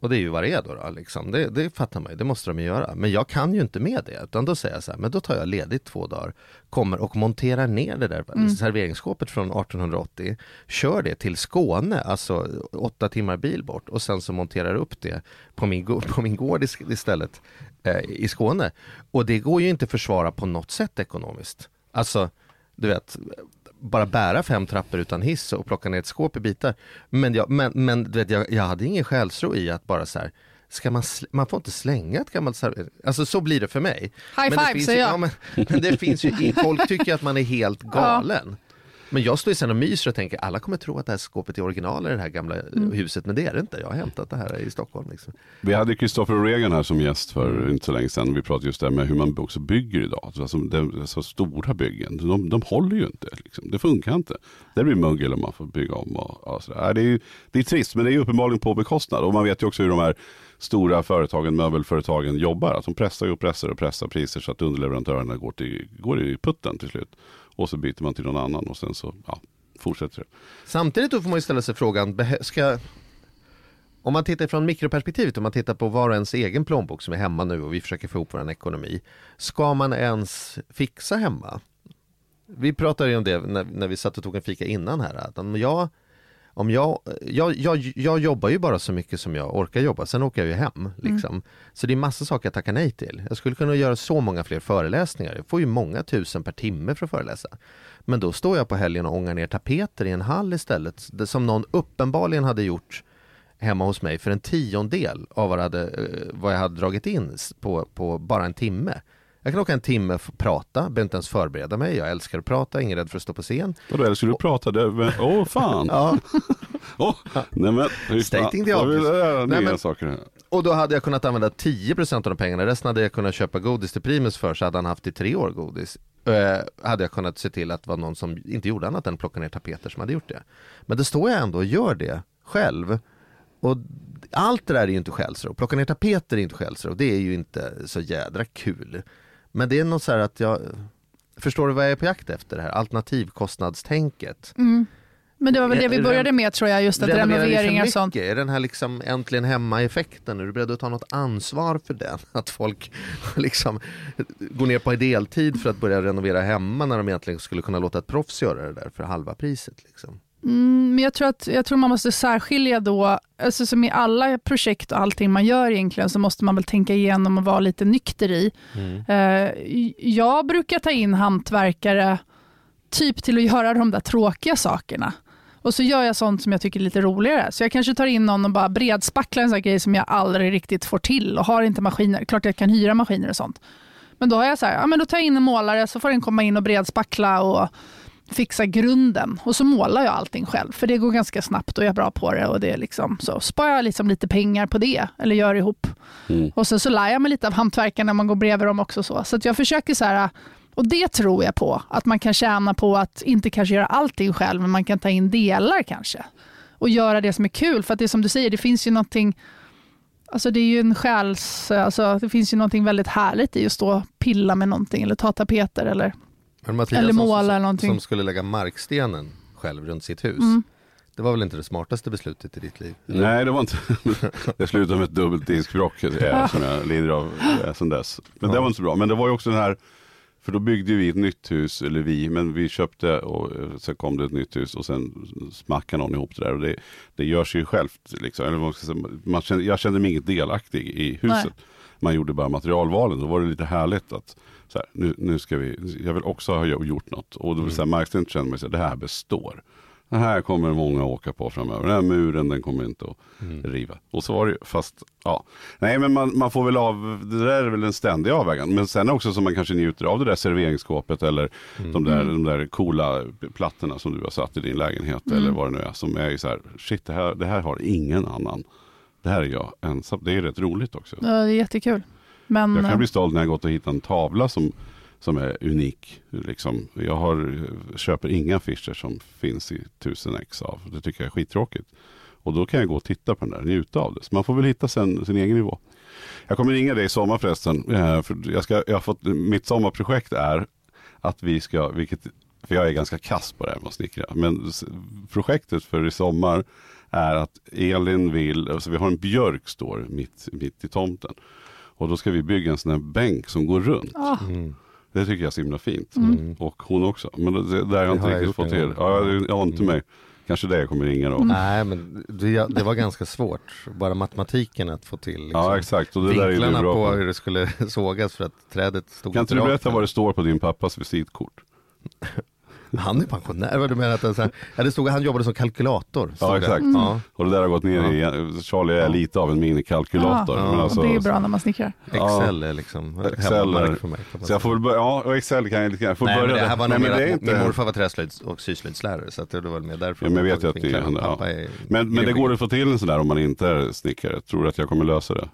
Speaker 3: Och det är ju vad det är då. då liksom. det, det fattar man ju, det måste de ju göra. Men jag kan ju inte med det. Utan då säger jag så här, men då tar jag ledigt två dagar. Kommer och monterar ner det där
Speaker 2: Mm.
Speaker 3: serveringsskåpet från 1880. Kör det till Skåne, alltså åtta timmar bil bort. Och sen så monterar upp det på min, på min gård is- istället eh, i Skåne. Och det går ju inte att försvara på något sätt ekonomiskt. Alltså, du vet, bara bära fem trappor utan hiss och plocka ner ett skåp i bitar. Men jag, men, men vet, jag, jag hade ingen själsro i att bara så här, ska man, man får inte slänga ett gammalt server... Alltså så blir det för mig.
Speaker 2: High
Speaker 3: Men
Speaker 2: five säger jag.
Speaker 3: ja, men, men det finns ju, folk tycker att man är helt (laughs) galen. Men jag står ju sen och myser och tänker alla kommer tro att det här skåpet är original i det här gamla
Speaker 2: Mm.
Speaker 3: huset men det är det inte. Jag har hämtat det här i Stockholm. Liksom.
Speaker 1: vi hade Christopher Reagan här som gäst för inte så länge sedan. Vi pratade just det här med hur man också bygger idag. Alltså, det, så stora byggen, de, de håller ju inte. Liksom. Det funkar inte. Det blir mögel om man får bygga om. Och, och sådär. Det, är ju, det är trist, men det är ju uppenbarligen på bekostnad. Och man vet ju också hur de här stora företagen, möbelföretagen jobbar. Att de pressar och pressar och pressar priser så att underleverantörerna går, till, går i putten till slut. Och så byter man till någon annan och sen så ja, fortsätter det.
Speaker 3: Samtidigt då får man ju ställa sig frågan, ska om man tittar från mikroperspektivet, om man tittar på var och ens egen plånbok som är hemma nu och vi försöker få ihop vår ekonomi. Ska man ens fixa hemma? Vi pratade ju om det när, när vi satt och tog en fika innan här. Att om jag, om jag, jag, jag, jag jobbar ju bara så mycket som jag orkar jobba, sen åker jag ju hem. Liksom. Så det är massa saker jag tackar nej till. Jag skulle kunna göra så många fler föreläsningar. Jag får ju många tusen per timme för att föreläsa. Men då står jag på helgen och ångar ner tapeter i en hall istället. Som någon uppenbarligen hade gjort hemma hos mig för en tiondel av vad, det hade, eh, vad jag hade dragit in på, på bara en timme. Jag kan åka en timme och prata, behöver inte ens förbereda mig. Jag älskar att prata, ingen rädd för att stå på scen.
Speaker 1: Och då älskar du prata. det- men- Åh (laughs) fan.
Speaker 3: Ja, (laughs)
Speaker 1: Åh, nej men.
Speaker 3: Stating the obvious. Nej, men-
Speaker 1: saker.
Speaker 3: och då hade jag kunnat använda 10% av de pengarna, resten hade jag kunnat köpa godis till Primus för så hade han haft i tre år godis. Eh, hade jag kunnat se till att det var någon som inte gjorde annat än plocka ner tapeter som hade gjort det. Men då står jag ändå och gör det själv. Och allt det där är ju inte själsro. Plocka ner tapeter är inte själsro. Det är ju inte så jädra kul. Men det är något så här att jag Förstår du vad jag är på jakt efter det här? Alternativkostnadstänket.
Speaker 2: Mm. Men det var väl det vi började med tror jag, just att renoveringar och sånt.
Speaker 3: Är den här liksom äntligen hemma-effekten? Är du beredd att ta något ansvar för den? (laughs) Att folk liksom går ner på deltid för att börja renovera hemma när de egentligen skulle kunna låta ett proffs göra det där för halva priset? Liksom.
Speaker 2: Mm, men jag tror, att, jag tror man måste särskilja då, alltså som i alla projekt och allting man gör egentligen, så måste man väl tänka igenom och vara lite nykter i. Eh, jag brukar ta in hantverkare typ till att göra de där tråkiga sakerna. Och så gör jag sånt som jag tycker är lite roligare. Så jag kanske tar in någon och bara bredspacklar en sån grej som jag aldrig riktigt får till och har inte maskiner. Klart jag kan hyra maskiner och sånt. Men då har jag så här, ja men då tar jag in en målare så får den komma in och bredspackla och fixa grunden. Och så målar jag allting själv, för det går ganska snabbt och jag är bra på det. Och det är liksom, så sparar jag liksom lite pengar på det, eller gör ihop.
Speaker 1: Mm.
Speaker 2: Och sen så lär jag mig lite av hantverkarna när man går bredvid dem också. Så, så jag försöker så här, och det tror jag på, att man kan tjäna på att inte kanske göra allting själv, men man kan ta in delar kanske. Och göra det som är kul, för att det är som du säger, det finns ju någonting Alltså det är ju en själs... Alltså det finns ju någonting väldigt härligt i att stå och pilla med någonting eller ta tapeter eller...
Speaker 3: Men Mattias
Speaker 2: Eller
Speaker 3: som-
Speaker 2: måla eller
Speaker 3: som,
Speaker 2: någonting.
Speaker 3: som skulle lägga markstenen själv runt sitt hus.
Speaker 2: Mm.
Speaker 3: Det var väl inte det smartaste beslutet i ditt liv?
Speaker 1: Nej, det var inte. (laughs) det slutade med ett dubbelt diskbråck som jag lider av eh, sedan dess. Men det var inte så bra. Men det var ju också den här, för då byggde vi ett nytt hus, eller vi, men vi köpte och eh, sen kom det ett nytt hus och sen smackade någon ihop det där. Och det, det gör sig ju självt. Liksom. Eller man ska säga, man kände, jag kände mig inget delaktig i huset.
Speaker 2: Nej.
Speaker 1: Man gjorde bara materialvalen. Då var det lite härligt att så här, nu, nu ska vi, jag vill också ha gjort något. Och då vill säga, markstenen kände mig så här, det här består. Det här kommer många åka på framöver. Den här muren den kommer inte att riva. Och så var det ju, fast ja. Nej men man, man får väl av, det där är väl en ständig avvägan. Men sen också som man kanske njuter av det där serveringsskåpet eller de, där, de där coola plattorna som du har satt i din lägenhet eller vad det nu är. Som är så här, shit det här, det här har ingen annan. Det här är jag ensam. Det är rätt roligt också.
Speaker 2: Ja, det är jättekul. Men,
Speaker 1: Jag
Speaker 2: eh,
Speaker 1: kan bli stolt när jag gått och hittat en tavla som, som är unik. Liksom. Jag har, köper inga affischer som finns i tusen ex av. Det tycker jag är skittråkigt. Och då kan jag gå och titta på den där, njuta av det. Så man får väl hitta sin, sin egen nivå. Jag kommer ringa dig i sommar förresten. eh, För jag, ska, jag har fått, mitt sommarprojekt är att vi ska, vilket, för jag är ganska kass på det här med att snickra. Men projektet för i sommar är att Elin vill, alltså vi har en björk står mitt, mitt i tomten. Och då ska vi bygga en sån här bänk som går runt.
Speaker 2: ah,
Speaker 1: Det tycker jag är så himla fint.
Speaker 2: Mm.
Speaker 1: Och hon också. Men det, det där har jag inte
Speaker 3: har jag
Speaker 1: riktigt fått till. Ja, det, jag har inte mig. Kanske det jag kommer ringa då.
Speaker 2: Mm.
Speaker 3: Nej men det, det var ganska svårt, bara matematiken att få till liksom,
Speaker 1: Ja exakt. Och det där är du
Speaker 3: vinklarna
Speaker 1: bra
Speaker 3: på
Speaker 1: på.
Speaker 3: hur det skulle (laughs) sågas för att trädet stod
Speaker 1: Kan inte du berätta vad det står på din pappas visitkort? (laughs)
Speaker 3: Han är pensionär, vad du menar att det, är så här, ja, det stod att han jobbade som kalkylator.
Speaker 1: Ja exakt.
Speaker 3: Ja.
Speaker 1: Och det där har gått ner i, Charlie är lite av en minikalkylator.
Speaker 3: Ja.
Speaker 1: Men alltså,
Speaker 2: det är bra när man snickrar.
Speaker 3: Excel är liksom
Speaker 1: Excel är-
Speaker 3: för mig.
Speaker 1: Så jag får väl börja, ja och Excel kan jag lite grann. Jag får
Speaker 3: Nej, men
Speaker 1: börja
Speaker 3: det här var
Speaker 1: Nej, men det är inte...
Speaker 3: min morfar var träslöjds och syslöjdslärare så att det var väl mer därför.
Speaker 1: Ja, men jag vet ju att det ja.
Speaker 3: är
Speaker 1: men, men det går att få till en sån där om man inte är snickare. Tror du att jag kommer lösa det?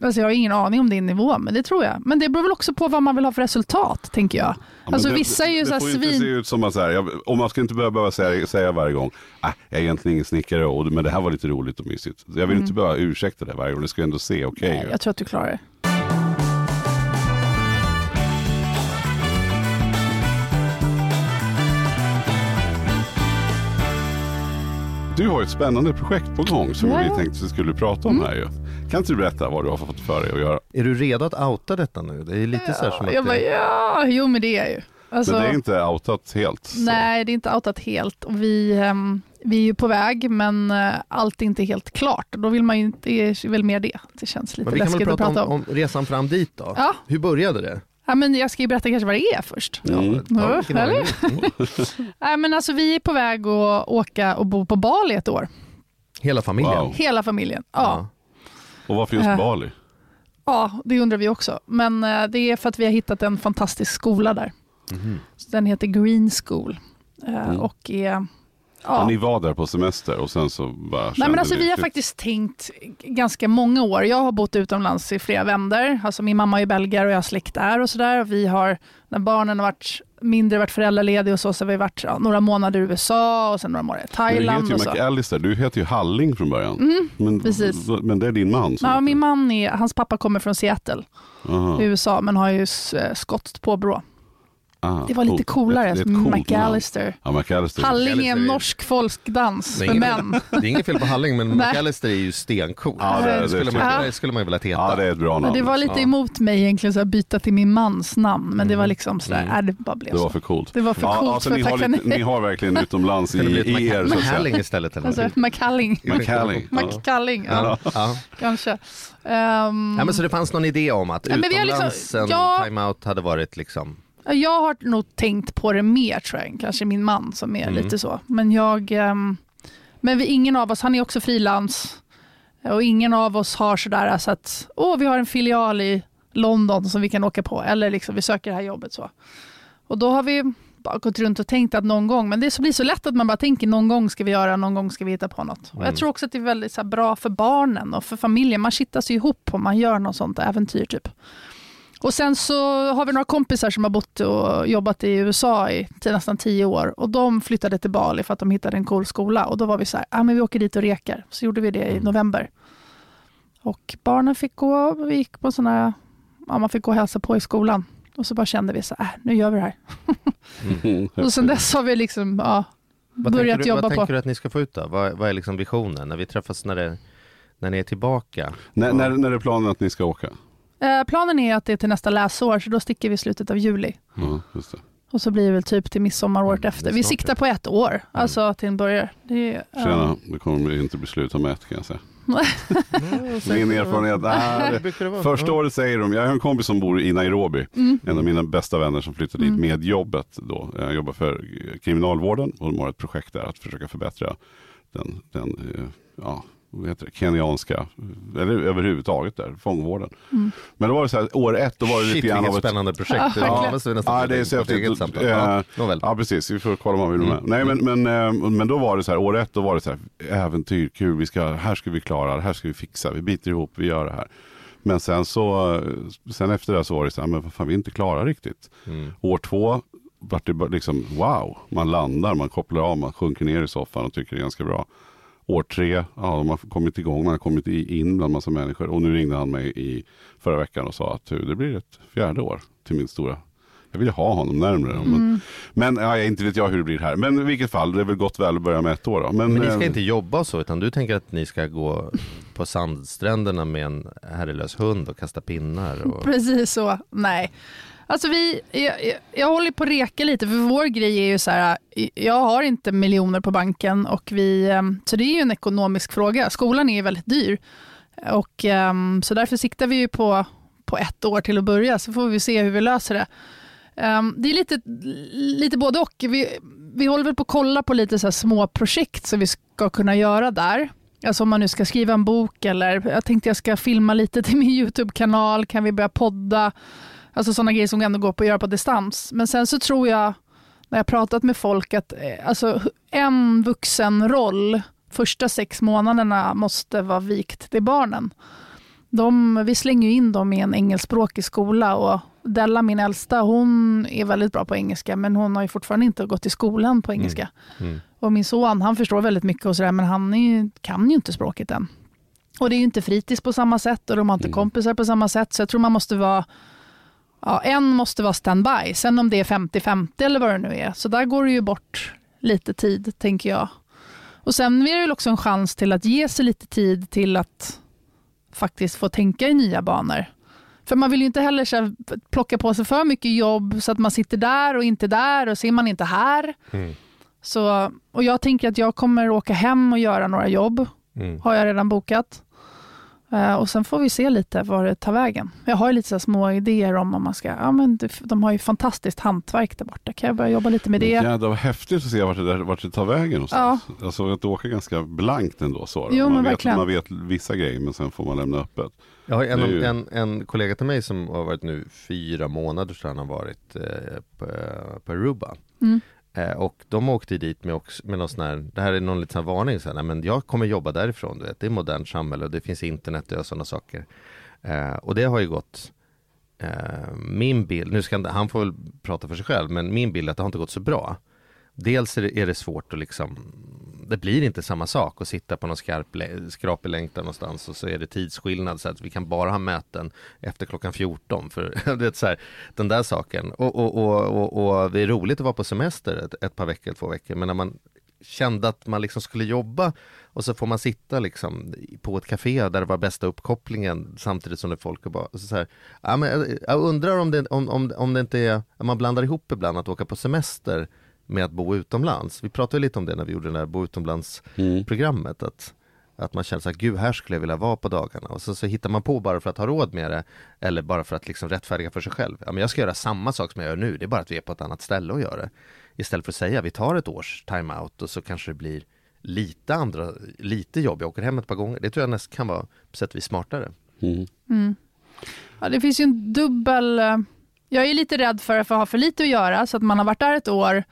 Speaker 2: Alltså jag har ingen aning om din nivå, men det tror jag. Men det beror väl också på vad man vill ha för resultat, tänker jag.
Speaker 1: Ja,
Speaker 2: alltså
Speaker 1: det,
Speaker 2: vissa är ju
Speaker 1: det,
Speaker 2: så här
Speaker 1: det får ju inte
Speaker 2: svin...
Speaker 1: se ut som att så här, jag, om man ska inte behöva, säga, säga varje gång, äh, jag är egentligen ingen snickare, och, men det här var lite roligt och mysigt. Jag vill inte behöva ursäkta det varje gång, det ska ändå se okej
Speaker 2: Mm. Nej,
Speaker 1: ut.
Speaker 2: jag tror att du klarar det.
Speaker 1: Du har ett spännande projekt på gång som
Speaker 2: Ja,
Speaker 1: vi tänkte vi skulle prata om här ju. Kan inte du berätta vad du har fått för dig att göra?
Speaker 3: Är du redo att outa detta nu? Det är lite så här som att
Speaker 2: Jag bara,
Speaker 3: det...
Speaker 2: ja, jo men det är jag ju. Alltså,
Speaker 1: Men det är inte outat helt. Så.
Speaker 2: Nej, det är inte outat helt. Och vi, ehm, vi är ju på väg, men eh, allt är inte helt klart. Då vill man ju inte, det är väl mer det. Det känns lite
Speaker 3: Men vi kan väl
Speaker 2: läskigt att
Speaker 3: prata
Speaker 2: prata
Speaker 3: om,
Speaker 2: om.
Speaker 3: om resan fram dit då?
Speaker 2: Ja.
Speaker 3: Hur började det?
Speaker 2: Ja, men jag ska ju berätta kanske vad det är först.
Speaker 1: Mm.
Speaker 2: Ja,
Speaker 3: vilken
Speaker 2: eller? (laughs) Nej, men alltså, vi är på väg att åka och bo på Bali ett år.
Speaker 3: Hela familjen?
Speaker 1: Wow.
Speaker 2: Hela familjen. Ja.
Speaker 1: Och varför just
Speaker 2: Äh.
Speaker 1: Bali?
Speaker 2: Ja, det undrar vi också. Men eh, det är för att vi har hittat en fantastisk skola där. Så Den heter Green School. Eh,
Speaker 1: Mm.
Speaker 2: Och är,
Speaker 1: Ja.
Speaker 2: ja.
Speaker 1: Ni var där på semester och sen så bara
Speaker 2: Nej, men alltså, vi har faktiskt tänkt ganska många år. Jag har bott utomlands i flera vändor. Alltså, min mamma är belgare och jag har släkt där. och så där. Och Vi har, när barnen har varit mindre, varit föräldralediga och så, så har vi varit ja, några månader i USA och sen några månader i
Speaker 1: Men du
Speaker 2: Thailand.
Speaker 1: heter ju. McAllister, du heter ju Halling från början.
Speaker 2: Mm,
Speaker 1: men,
Speaker 2: precis.
Speaker 1: men det är din man?
Speaker 2: Ja,
Speaker 1: heter-
Speaker 2: min man är, hans pappa kommer från Seattle
Speaker 1: Aha.
Speaker 2: i USA men har ju eh, skotskt påbrå.
Speaker 1: Ah,
Speaker 2: Det var lite coolare,
Speaker 1: Det coolt
Speaker 2: McAllister.
Speaker 1: Ja, McAllister.
Speaker 2: Halling är en norsk folkdans
Speaker 3: Det är
Speaker 2: för
Speaker 3: ingen-
Speaker 2: män.
Speaker 3: Det är inget fel på Halling men. (laughs) McAllister är ju stencool.
Speaker 1: Ja, det det
Speaker 3: skulle, man, det skulle man ju velat heta.
Speaker 1: Ja, det är ett bra namn.
Speaker 2: Det var lite
Speaker 1: ja.
Speaker 2: emot mig egentligen så att byta till min mans namn. Men det var liksom sådär,
Speaker 3: Mm.
Speaker 2: äh, det bara blev
Speaker 1: Det var
Speaker 2: så.
Speaker 1: för coolt.
Speaker 2: Det var för
Speaker 1: ja,
Speaker 2: coolt
Speaker 1: alltså,
Speaker 2: för
Speaker 1: ni, har lite, ni har verkligen utomlands i, i er. Så.
Speaker 3: McHalling istället eller
Speaker 2: Alltså,
Speaker 3: någonting.
Speaker 2: McCalling. (laughs)
Speaker 1: McCalling. Ja.
Speaker 2: Ja,
Speaker 3: Ja.
Speaker 2: kanske. Um,
Speaker 3: Ja, men så det fanns någon idé om att
Speaker 2: Ja, har
Speaker 3: utomlands
Speaker 2: liksom-
Speaker 3: en
Speaker 2: ja.
Speaker 3: timeout hade varit liksom
Speaker 2: Jag har nog tänkt på det mer tror jag, kanske min man som är
Speaker 3: Mm.
Speaker 2: lite så. Men jag, ehm, men vi, ingen av oss, han är också frilans och ingen av oss har sådär så att, åh vi har en filial i London som vi kan åka på eller liksom vi söker det här jobbet så. Och då har vi bara gått runt och tänkt att någon gång, men det så blir så lätt att man bara tänker någon gång ska vi göra, någon gång ska vi hitta på något. Och
Speaker 3: Mm.
Speaker 2: jag tror också att det är väldigt så bra för barnen och för familjen, man kittas ju ihop om man gör något sånt äventyr typ. Och sen så har vi några kompisar som har bott och jobbat i USA i till nästan tio år och de flyttade till Bali för att de hittade en cool skola och då var vi så här, ah, men vi åker dit och rekar. Så gjorde vi det i
Speaker 3: Mm.
Speaker 2: november. Och barnen fick gå, vi gick på sådana ja man fick gå och hälsa på i skolan. Och så bara kände vi så här, äh, nu gör vi det här.
Speaker 1: Mm.
Speaker 2: Och sen dess har vi liksom, ja,
Speaker 3: Vad
Speaker 2: börjat
Speaker 3: du,
Speaker 2: jobba
Speaker 3: vad
Speaker 2: på.
Speaker 3: tänker du att ni ska få ut då? Vad, vad är liksom visionen när vi träffas när, det, när ni är tillbaka?
Speaker 1: När, när, när är planen att ni ska åka?
Speaker 2: Eh, planen är att det är till nästa läsår, så då sticker vi i slutet av juli.
Speaker 1: Det.
Speaker 2: Och så blir det väl typ till midsommar året
Speaker 3: Mm,
Speaker 2: efter. Vi siktar på ett år, alltså till en början. Det är.
Speaker 1: Tjena, det kommer inte bli slut om ett kan jag säga. (laughs)
Speaker 3: Min
Speaker 1: erfarenhet, det- Första året säger de, jag har en kompis som bor i Nairobi,
Speaker 2: Mm.
Speaker 1: en av mina bästa vänner som flyttade dit
Speaker 2: Mm.
Speaker 1: med jobbet då. Jag jobbar för kriminalvården och de har ett projekt där att försöka förbättra den, den eh, ja, heter det, kenyanska, eller överhuvudtaget där, fångvården.
Speaker 2: Mm.
Speaker 1: Men då var det så här, år ett, då var det
Speaker 3: Shit
Speaker 1: lite grann av ett
Speaker 3: spännande projekt.
Speaker 2: Ja,
Speaker 3: det vi nästan
Speaker 1: Ja, det är så häftigt.
Speaker 3: eget samtal.
Speaker 1: Eh,
Speaker 3: Ja, nåväl.
Speaker 1: Ja precis, vi får kolla om vi vill med.
Speaker 3: Mm.
Speaker 1: Nej men, men, eh, men då var det så här, år ett då var det så här, äventyr, kul, vi ska, här ska vi klara, det här ska vi fixa, vi biter ihop, vi gör det här. Men sen så, sen efter det så var det så här, men vad fan vi är inte klara riktigt.
Speaker 3: Mm.
Speaker 1: År två vart det liksom, wow, man landar, man kopplar av, man sjunker ner i soffan och tycker det är ganska bra. År tre, ja, de har kommit igång, man har kommit in bland massa människor. Och nu ringde han mig i förra veckan och sa att "Du, det blir ett fjärde år till min stora jag vill ju ha honom närmare.
Speaker 2: Mm.
Speaker 1: Men, men ja, inte vet jag hur det blir här. Men i vilket fall, det är väl gott väl att börja med ett år då. Men,
Speaker 3: Men ni ska
Speaker 1: eh,
Speaker 3: inte jobba så, utan du tänker att ni ska gå på sandstränderna med en herrelös hund och kasta pinnar? Och... (laughs)
Speaker 2: Precis så. Nej. Alltså vi, jag, jag, jag håller på att reka lite, för vår grej är ju så här, jag har inte miljoner på banken och vi, ehm, så det är ju en ekonomisk fråga. Skolan är ju väldigt dyr och ehm, så därför siktar vi ju på, på ett år till att börja, så får vi se hur vi löser det. Ehm, det är lite, lite både och. Vi, vi håller väl på att kolla på lite så här små projekt som vi ska kunna göra där. Alltså om man nu ska skriva en bok eller jag tänkte jag ska filma lite till min YouTube-kanal, kan vi börja podda? Alltså sådana grejer som ändå går på att göra på distans. Men sen så tror jag, när jag pratat med folk, att eh, alltså, en vuxen roll första sex månaderna måste vara vikt till barnen. De, vi slänger ju in dem i en engelskspråkig skola och Della, min äldsta, hon är väldigt bra på engelska men hon har ju fortfarande inte gått i skolan på engelska.
Speaker 3: Mm.
Speaker 2: Och min son, han förstår väldigt mycket och sådär men han ju, kan ju inte språket än. Och det är ju inte fritids på samma sätt och de har inte
Speaker 1: Mm.
Speaker 2: kompisar på samma sätt så jag tror man måste vara Ja, en måste vara standby, sen om det är 50-50 eller vad det nu är, så där går det ju bort lite tid, tänker jag. Och sen är det också en chans till att ge sig lite tid till att faktiskt få tänka i nya banor. För man vill ju inte heller så plocka på sig för mycket jobb så att man sitter där och inte där och ser man inte här.
Speaker 3: Mm.
Speaker 2: Så, och jag tänker att jag kommer åka hem och göra några jobb,
Speaker 3: Mm.
Speaker 2: har jag redan bokat. Eh, och sen får vi se lite var det tar vägen. Jag har ju lite så små idéer om om man ska, ja men det, de har ju fantastiskt hantverk där borta, kan jag börja jobba lite med det?
Speaker 1: Jädrar vad häftigt att se vart det, där, vart det tar vägen någonstans. Jag såg att du åker ganska blankt ändå. Så.
Speaker 2: Jo,
Speaker 1: man,
Speaker 2: men
Speaker 1: vet,
Speaker 2: verkligen.
Speaker 1: man vet vissa grejer men sen får man lämna öppet.
Speaker 3: Jag har en,
Speaker 1: Det ju-
Speaker 3: en, en kollega till mig som har varit nu fyra månader sedan han har varit eh, på, på Aruba.
Speaker 2: Mm.
Speaker 3: Eh, och de åkte dit med, också, med någon sån här, det här är någon liten varning, så här, nej, men jag kommer jobba därifrån, du vet, det är modernt samhälle och det finns internet och sådana saker. Eh, och det har ju gått, eh, min bild, nu ska han får väl prata för sig själv, men min bild är att det har inte gått så bra. Dels är det, är det svårt att liksom det blir inte samma sak att sitta på någon skarp, skrapig längtan någonstans och så är det tidsskillnad så att vi kan bara ha möten efter klockan 14 för (laughs) det är så här, den där saken. Och, och, och, och, och det är roligt att vara på semester ett, ett par veckor, två veckor, men när man kände att man liksom skulle jobba och så får man sitta liksom på ett café där det var bästa uppkopplingen samtidigt som det är folk och bara så, så här, ja, men jag undrar om det, om, om, om det inte är, man blandar ihop ibland att åka på semester med att bo utomlands. Vi pratade lite om det när vi gjorde det där bo utomlands-programmet. Mm. Att, att man känner så här, gud här skulle jag vilja vara på dagarna. Och så, så hittar man på bara för att ha råd med det. Eller bara för att liksom rättfärdiga för sig själv. Ja, men jag ska göra samma sak som jag gör nu, det är bara att vi är på ett annat ställe och gör det. Istället för att säga, vi tar ett års timeout och så kanske det blir lite andra, lite jobb. Jag åker hem ett par gånger. Det tror jag nästan kan vara på sätt och vis smartare.
Speaker 2: Mm. Mm. Ja, det finns ju en dubbel... Eh, jag är lite rädd för att ha för lite att göra, så att man har varit där ett år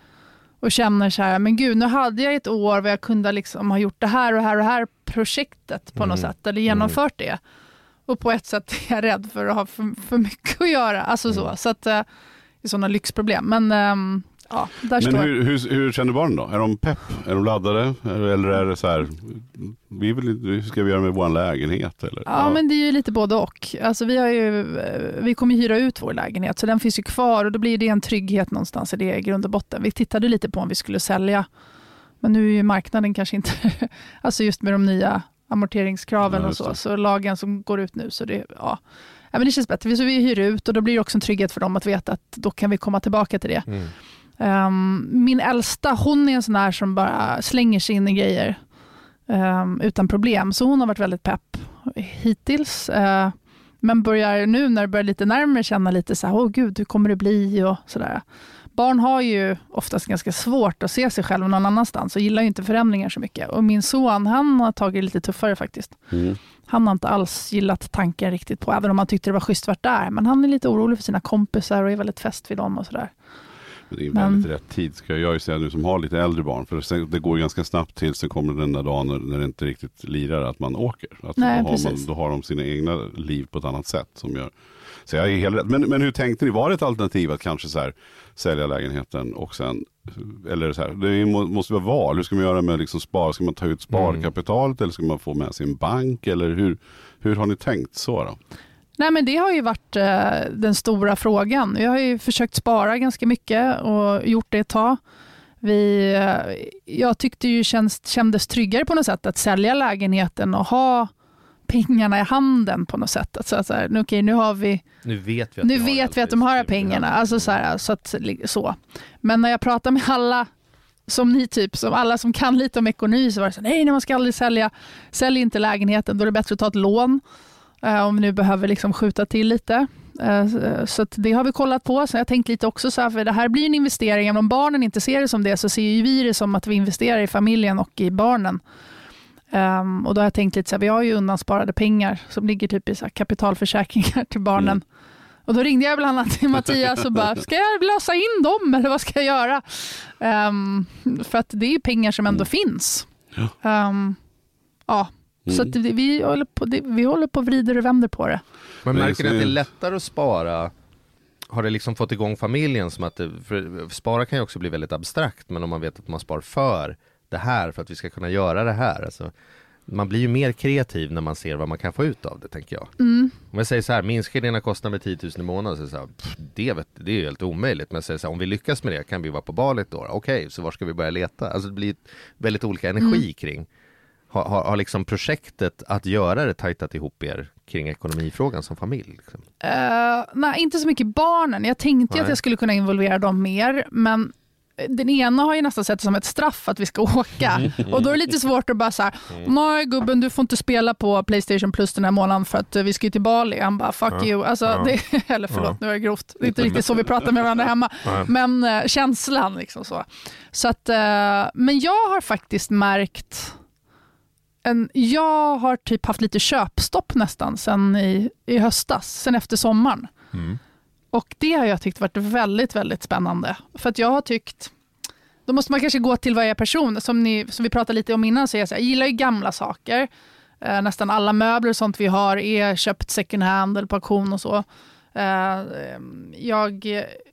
Speaker 2: och känner så här, men gud, nu hade jag ett år där jag kunde liksom ha gjort det här och det här och här projektet på mm. något sätt, eller genomfört mm. det. Och på ett sätt är jag rädd för att ha för, för mycket att göra, alltså mm. så. Så att, uh, det är sådana lyxproblem. Men um, Ja,
Speaker 1: Men hur, hur, hur, känner barnen då? Är de pepp? Är de laddade? Eller är det så här, vi vill, hur ska vi göra med vår lägenhet? Eller?
Speaker 2: Ja, ja, men det är ju lite både och. Alltså, vi, har ju, eh, vi kommer hyra ut vår lägenhet, så den finns ju kvar och då blir det en trygghet någonstans i det grund och botten. Vi tittade lite på om vi skulle sälja, men nu är ju marknaden kanske inte, (laughs) alltså just med de nya amorteringskraven ja, och så, så lagen som går ut nu, så det, ja. Ja, men det känns bättre. Så vi hyr ut och då blir det också en trygghet för dem att veta att då kan vi komma tillbaka till det. Mm. Um, min äldsta, hon är en sån där som bara slänger sig in i grejer um, utan problem. Så hon har varit väldigt pepp hittills. Uh, men börjar nu när det börjar lite närmare känna lite så här, åh gud, hur kommer det bli och sådär. Barn har ju oftast ganska svårt att se sig själv någon annanstans och gillar ju inte förändringar så mycket. Och min son, han har tagit det lite tuffare faktiskt. Mm. Han har inte alls gillat tanken riktigt på, även om han tyckte det var schysst vart där. Men han är lite orolig för sina kompisar och är väldigt fäst vid dem och sådär.
Speaker 1: Det är väldigt rätt tid ska jag ju säga nu som har lite äldre barn. För det går ganska snabbt till så kommer den där dagen när, när det inte riktigt lirar att man åker. Att
Speaker 2: Nej,
Speaker 1: då, har man, då har de sina egna liv på ett annat sätt. Som gör, så jag är helt rätt. Men, men hur tänkte ni? Var det ett alternativ att kanske så här, sälja lägenheten och sen eller så här, det måste vara val. Hur ska man göra med liksom spar? Ska man ta ut sparkapitalet mm. eller ska man få med sig en bank? Eller hur, hur har ni tänkt så? Då?
Speaker 2: Nej, men det har ju varit eh, den stora frågan. Jag har ju försökt spara ganska mycket och gjort det ett tag. Vi, eh, jag tyckte ju känns, kändes tryggare på något sätt att sälja lägenheten och ha pengarna i handen på något sätt. Alltså, så här, okay, nu har vi...
Speaker 3: Nu vet vi att,
Speaker 2: nu vet vi att de har pengarna. Alltså, så, här, så, att, så. Men när jag pratar med alla som ni, typ, som alla som kan lite om ekonomi, så var det så nej, man ska aldrig sälja, sälj inte lägenheten, då är det bättre att ta ett lån. Eh, om vi nu behöver liksom skjuta till lite. Eh, så det har vi kollat på. Så jag tänkt lite också så här, för det här blir en investering. Även om barnen inte ser det som det så ser vi det som att vi investerar i familjen och i barnen. Um, och då har jag tänkt lite så här, vi har ju undansparade pengar som ligger typ i så kapitalförsäkringar till barnen. Mm. Och då ringde jag bland annat till Mattias och bara, ska jag lösa in dem eller vad ska jag göra? Um, för att det är pengar som ändå mm. finns. Ja. Um, ja, Mm. Så vi, håller på, det, vi håller på och vrider och vänder på det.
Speaker 3: Men märker ni att det är lättare att spara? Har det liksom fått igång familjen som att det, för spara kan ju också bli väldigt abstrakt, men om man vet att man spar för det här, för att vi ska kunna göra det här. Alltså, man blir ju mer kreativ när man ser vad man kan få ut av det, tänker jag.
Speaker 2: Mm.
Speaker 3: Om jag säger så här, minska dina kostnader med 10 000 i månaden, så, så här, pff, det, vet, det är ju helt omöjligt. Men jag säger så här, om vi lyckas med det, kan vi vara på Bali då? Okej, okay, så var ska vi börja leta? Alltså det blir väldigt olika energi mm. kring har, har, har liksom projektet att göra det tajtat ihop er kring ekonomifrågan som familj? Liksom?
Speaker 2: Uh, nej, inte så mycket barnen. Jag tänkte nej. att jag skulle kunna involvera dem mer, men den ena har ju nästan sett det som ett straff att vi ska (laughs) åka. Och då är det lite svårt att bara säga, nej gubben du får inte spela på Playstation Plus den här månaden för att vi ska ju till Bali. Han bara, fuck ja. you. Alltså, ja. det, (laughs) eller förlåt, ja. nu är det grovt. Det är inte riktigt så vi pratar med varandra hemma. Men uh, känslan liksom så. så att, men jag har faktiskt märkt en, jag har typ haft lite köpstopp nästan sen i, i höstas, sen efter sommaren. Mm. Och det har jag tyckt varit väldigt, väldigt spännande. För att jag har tyckt, då måste man kanske gå till varje person. Som, ni, som vi pratade lite om innan, så jag, så här, jag gillar ju gamla saker. Eh, nästan alla möbler och sånt vi har är köpt second hand eller på auktion och så. Eh, jag,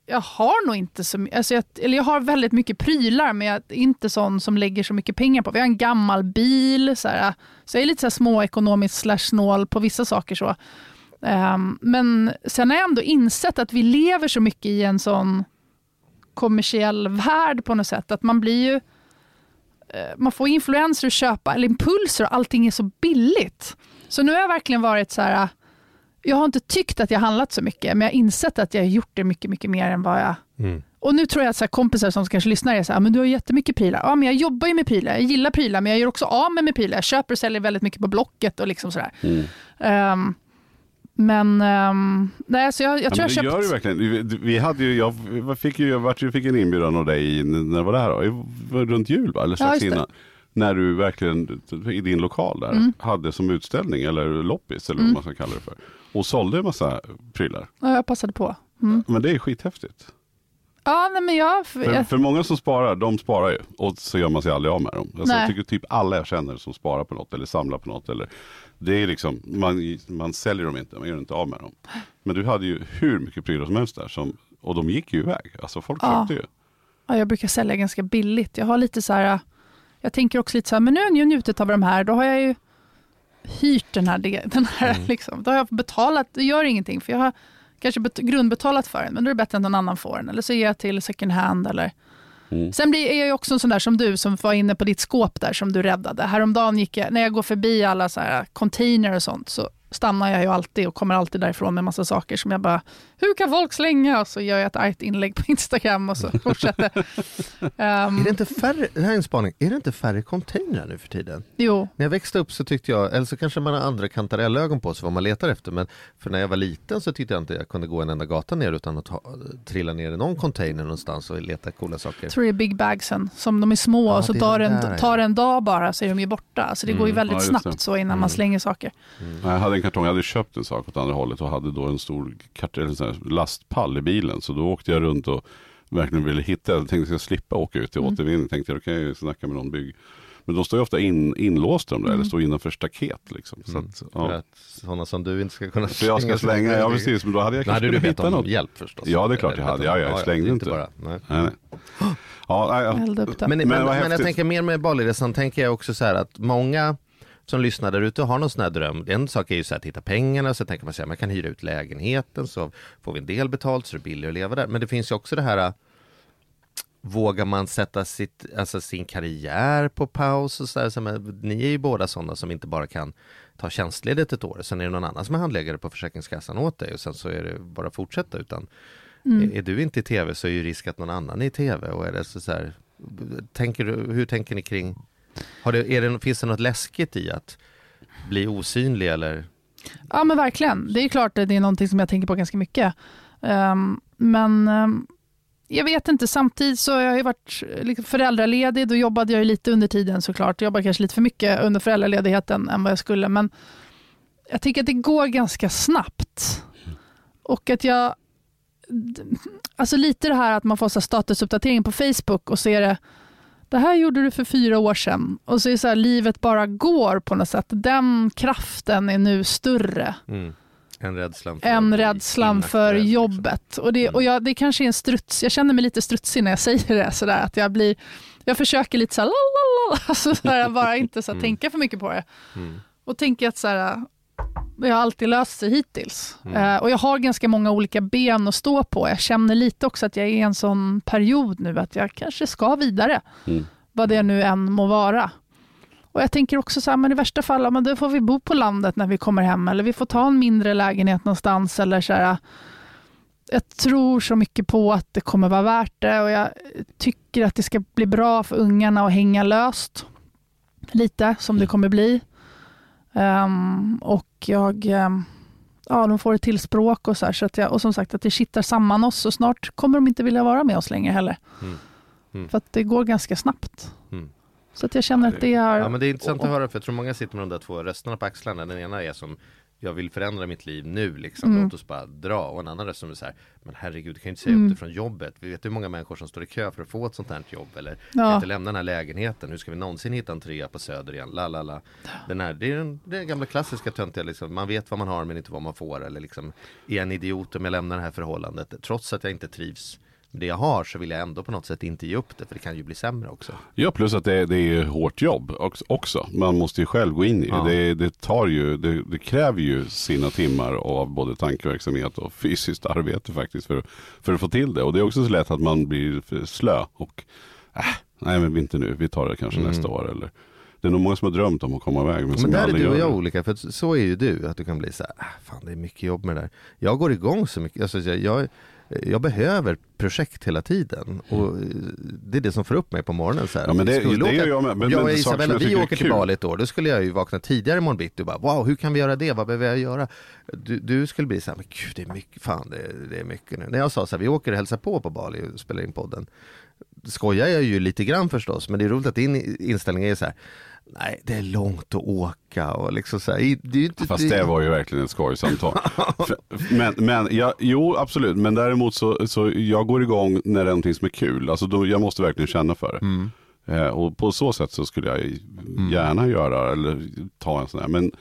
Speaker 2: jag har nog inte så mycket, alltså jag, eller jag har väldigt mycket prylar men jag är inte sån som lägger så mycket pengar på. Vi har en gammal bil, så, här, så jag är lite så här småekonomiskt slash snål på vissa saker. så. Ehm, men sen har jag ändå insett att vi lever så mycket i en sån kommersiell värld på något sätt, att man blir ju eh, man får influenser att köpa, eller impulser och allting är så billigt. Så nu har jag verkligen varit så här, jag har inte tyckt att jag handlat så mycket, men jag har insett att jag har gjort det mycket, mycket mer än vad jag... Mm. Och nu tror jag att så kompisar som kanske lyssnar är så här, men du har jättemycket prylar. Ja, men jag jobbar ju med prylar, jag gillar prylar, men jag gör också av med, med prylar. Jag köper och säljer väldigt mycket på Blocket och liksom sådär. Mm. Um, men um, nej, så jag, jag tror
Speaker 1: ja,
Speaker 2: jag
Speaker 1: köpt... Gör verkligen. Vi, hade ju, jag fick ju, jag fick en inbjudan av dig, när var det här då? Runt jul va? Eller strax ja, innan när du verkligen i din lokal där mm. hade som utställning eller loppis eller mm. vad man ska kalla det för. Och sålde en massa prylar.
Speaker 2: Ja, jag passade på. Mm.
Speaker 1: Men det är skithäftigt.
Speaker 2: Ja, nej, men jag,
Speaker 1: för, för många som sparar, de sparar ju och så gör man sig aldrig av med dem. Alltså, jag tycker typ alla jag känner som sparar på något eller samlar på något. Eller, det är liksom, man, man säljer dem inte, man gör inte av med dem. Men du hade ju hur mycket prylar som helst där som, och de gick ju iväg. Alltså folk ja. köpte ju.
Speaker 2: Ja, jag brukar sälja ganska billigt. Jag har lite så här jag tänker också lite så här, men nu har jag njutit av de här, då har jag ju hyrt den här, den här mm. liksom. då har jag betalat, det gör ingenting, för jag har kanske grundbetalat för den, men då är det bättre att någon annan får den. Eller så ger jag till second hand. Eller... Mm. Sen blir, är jag också en sån där som du, som var inne på ditt skåp där, som du räddade. Häromdagen gick jag, när jag går förbi alla så här container och sånt, så stannar jag ju alltid och kommer alltid därifrån med massa saker som jag bara, hur kan folk slänga? Och så gör jag ett argt inlägg på Instagram och så (laughs) fortsätter. um,
Speaker 3: är det inte färre, det här är en spaning, är det inte färre containrar nu för tiden?
Speaker 2: Jo.
Speaker 3: När jag växte upp så tyckte jag, eller så kanske man har andra kantarellögon på sig vad man letar efter, men för när jag var liten så tyckte jag inte jag kunde gå en enda gata ner utan att ta, trilla ner i någon container någonstans och leta coola saker.
Speaker 2: Jag tror det är big bagsen, som de är små ja, och så tar, en, tar en dag bara så är de ju borta. Så det mm. går ju mm. väldigt ja, snabbt så innan mm. man slänger saker.
Speaker 1: Mm. Jag hade en kartong, jag hade köpt en sak åt andra hållet och hade då en stor kart, eller lastpall i bilen. Så då åkte jag runt och verkligen ville hitta, jag tänkte att jag slippa åka ut till mm. återvinning. Tänkte jag, då kan jag ju snacka med någon bygg. Men de står ju ofta in, inlåsta de där, mm. eller står innanför staket. Liksom. Så mm. att,
Speaker 3: ja. För att sådana som du inte ska kunna
Speaker 1: För jag ska slänga, ja precis, men då hade jag
Speaker 3: kanske
Speaker 1: kunnat
Speaker 3: hitta något. hjälp förstås.
Speaker 1: Ja, det är klart jag hade. Ja, jag slängde ja, inte. Bara, nej. Nej, nej.
Speaker 2: Ja, nej, ja.
Speaker 3: Men, men, men, men jag tänker mer med Baliresan, tänker jag också så här att många som lyssnar där ute och har någon sån här dröm. En sak är ju så att hitta pengarna, så tänker man sig att man kan hyra ut lägenheten så får vi en del betalt så det är billigare att leva där. Men det finns ju också det här Vågar man sätta sitt, alltså sin karriär på paus? Och så där, så men, ni är ju båda sådana som inte bara kan ta tjänstledigt ett år, sen är det någon annan som är handläggare på Försäkringskassan åt dig och sen så är det bara att fortsätta. Utan mm. är, är, du inte i tv så är ju risk att någon annan är i tv. Och är det så, så här, tänker du, hur tänker ni kring har det, är det, finns det något läskigt i att bli osynlig eller?
Speaker 2: Ja men verkligen. Det är klart att det är någonting som jag tänker på ganska mycket. Um, men um, jag vet inte, samtidigt så har jag varit liksom föräldraledig. Då jobbade jag lite under tiden såklart. Jag jobbade kanske lite för mycket under föräldraledigheten än vad jag skulle. Men jag tycker att det går ganska snabbt. Och att jag... Alltså lite det här att man får så statusuppdatering på Facebook och ser det det här gjorde du för fyra år sedan och så är det så här, livet bara går på något sätt. Den kraften är nu större. Mm.
Speaker 3: Än rädslan för,
Speaker 2: än rädslan för liksom. jobbet. Och, det, mm. och jag, det kanske är en struts, jag känner mig lite strutsig när jag (laughs) säger det. Så där, att jag, blir, jag försöker lite så här, alltså, (laughs) så här bara inte så här, mm. tänka för mycket på det. Mm. Och tänker att så här, jag har alltid löst sig hittills. Mm. Uh, och jag har ganska många olika ben att stå på. Jag känner lite också att jag är i en sån period nu att jag kanske ska vidare. Mm. Vad det nu än må vara. Och jag tänker också så här, men i värsta fall, men då får vi bo på landet när vi kommer hem eller vi får ta en mindre lägenhet någonstans eller så här, jag tror så mycket på att det kommer vara värt det och jag tycker att det ska bli bra för ungarna att hänga löst. Lite som det mm. kommer bli. Um, och jag, um, ja, de får ett till språk och så, här, så att jag, och som sagt att det kittar samman oss och snart kommer de inte vilja vara med oss längre heller. Mm. Mm. För att det går ganska snabbt. Mm. Så att jag känner att det är...
Speaker 3: Ja men det är intressant att höra för jag tror många sitter med de där två rösterna på axlarna. Den ena är som jag vill förändra mitt liv nu liksom,
Speaker 2: Mm.
Speaker 3: låt oss bara dra. Och en annan röst som är så här, men herregud du kan ju inte säga
Speaker 2: Mm.
Speaker 3: upp dig från jobbet. Vi vet hur många människor som står i kö för att få ett sånt här jobb. Eller
Speaker 2: Ja.
Speaker 3: kan inte lämna den här lägenheten, hur ska vi någonsin hitta en trea på Söder igen? La, la, la. Den här, det är den, den gamla klassiska töntiga, liksom. man vet vad man har men inte vad man får. Eller liksom, är en idiot om jag lämnar det här förhållandet? Trots att jag inte trivs med det jag har så vill jag ändå på något sätt inte ge upp det, för det kan ju bli sämre också.
Speaker 1: Ja, plus att det, det är hårt jobb också. Man måste ju själv gå in i
Speaker 3: Ja.
Speaker 1: det. Det, tar ju, det, det kräver ju sina timmar av både tankeverksamhet och fysiskt arbete faktiskt för, för att få till det. Och det är också så lätt att man blir slö och äh, nej men inte nu, vi tar det kanske
Speaker 3: Mm.
Speaker 1: nästa år. Eller, det är nog många som har drömt om att komma iväg. Men,
Speaker 3: Men där är du och jag olika, för så är ju du, att du kan bli så här, ah, fan det är mycket jobb med det där. Jag går igång så mycket, alltså, jag, jag, jag behöver projekt hela tiden och eh, det är det som får upp mig på morgonen. Så här.
Speaker 1: Ja, men det-
Speaker 3: Skulle
Speaker 1: det gör
Speaker 3: åka-
Speaker 1: jag med. Men-
Speaker 3: jag och Isabella, vi åker till. Bali ett år, då skulle jag ju vakna tidigare imorgon bitti och bara wow, hur kan vi göra det? Vad behöver jag göra? Du, du skulle bli så här, men gud det är mycket, fan det, det är mycket nu. När jag sa så här, vi åker och hälsar på på Bali och spelar in podden, skojar jag ju lite grann förstås, men det är roligt att din inställning är så här, nej det är långt att åka och liksom så här, det inte,
Speaker 1: Fast det var ju verkligen ett skojsamtal. (laughs) Men, men ja, jo absolut, men däremot så, så jag går igång när det är någonting som är kul. Alltså då, jag måste verkligen känna för det.
Speaker 3: Mm.
Speaker 1: Eh, och på så sätt så skulle jag gärna göra eller ta en sån här. Men,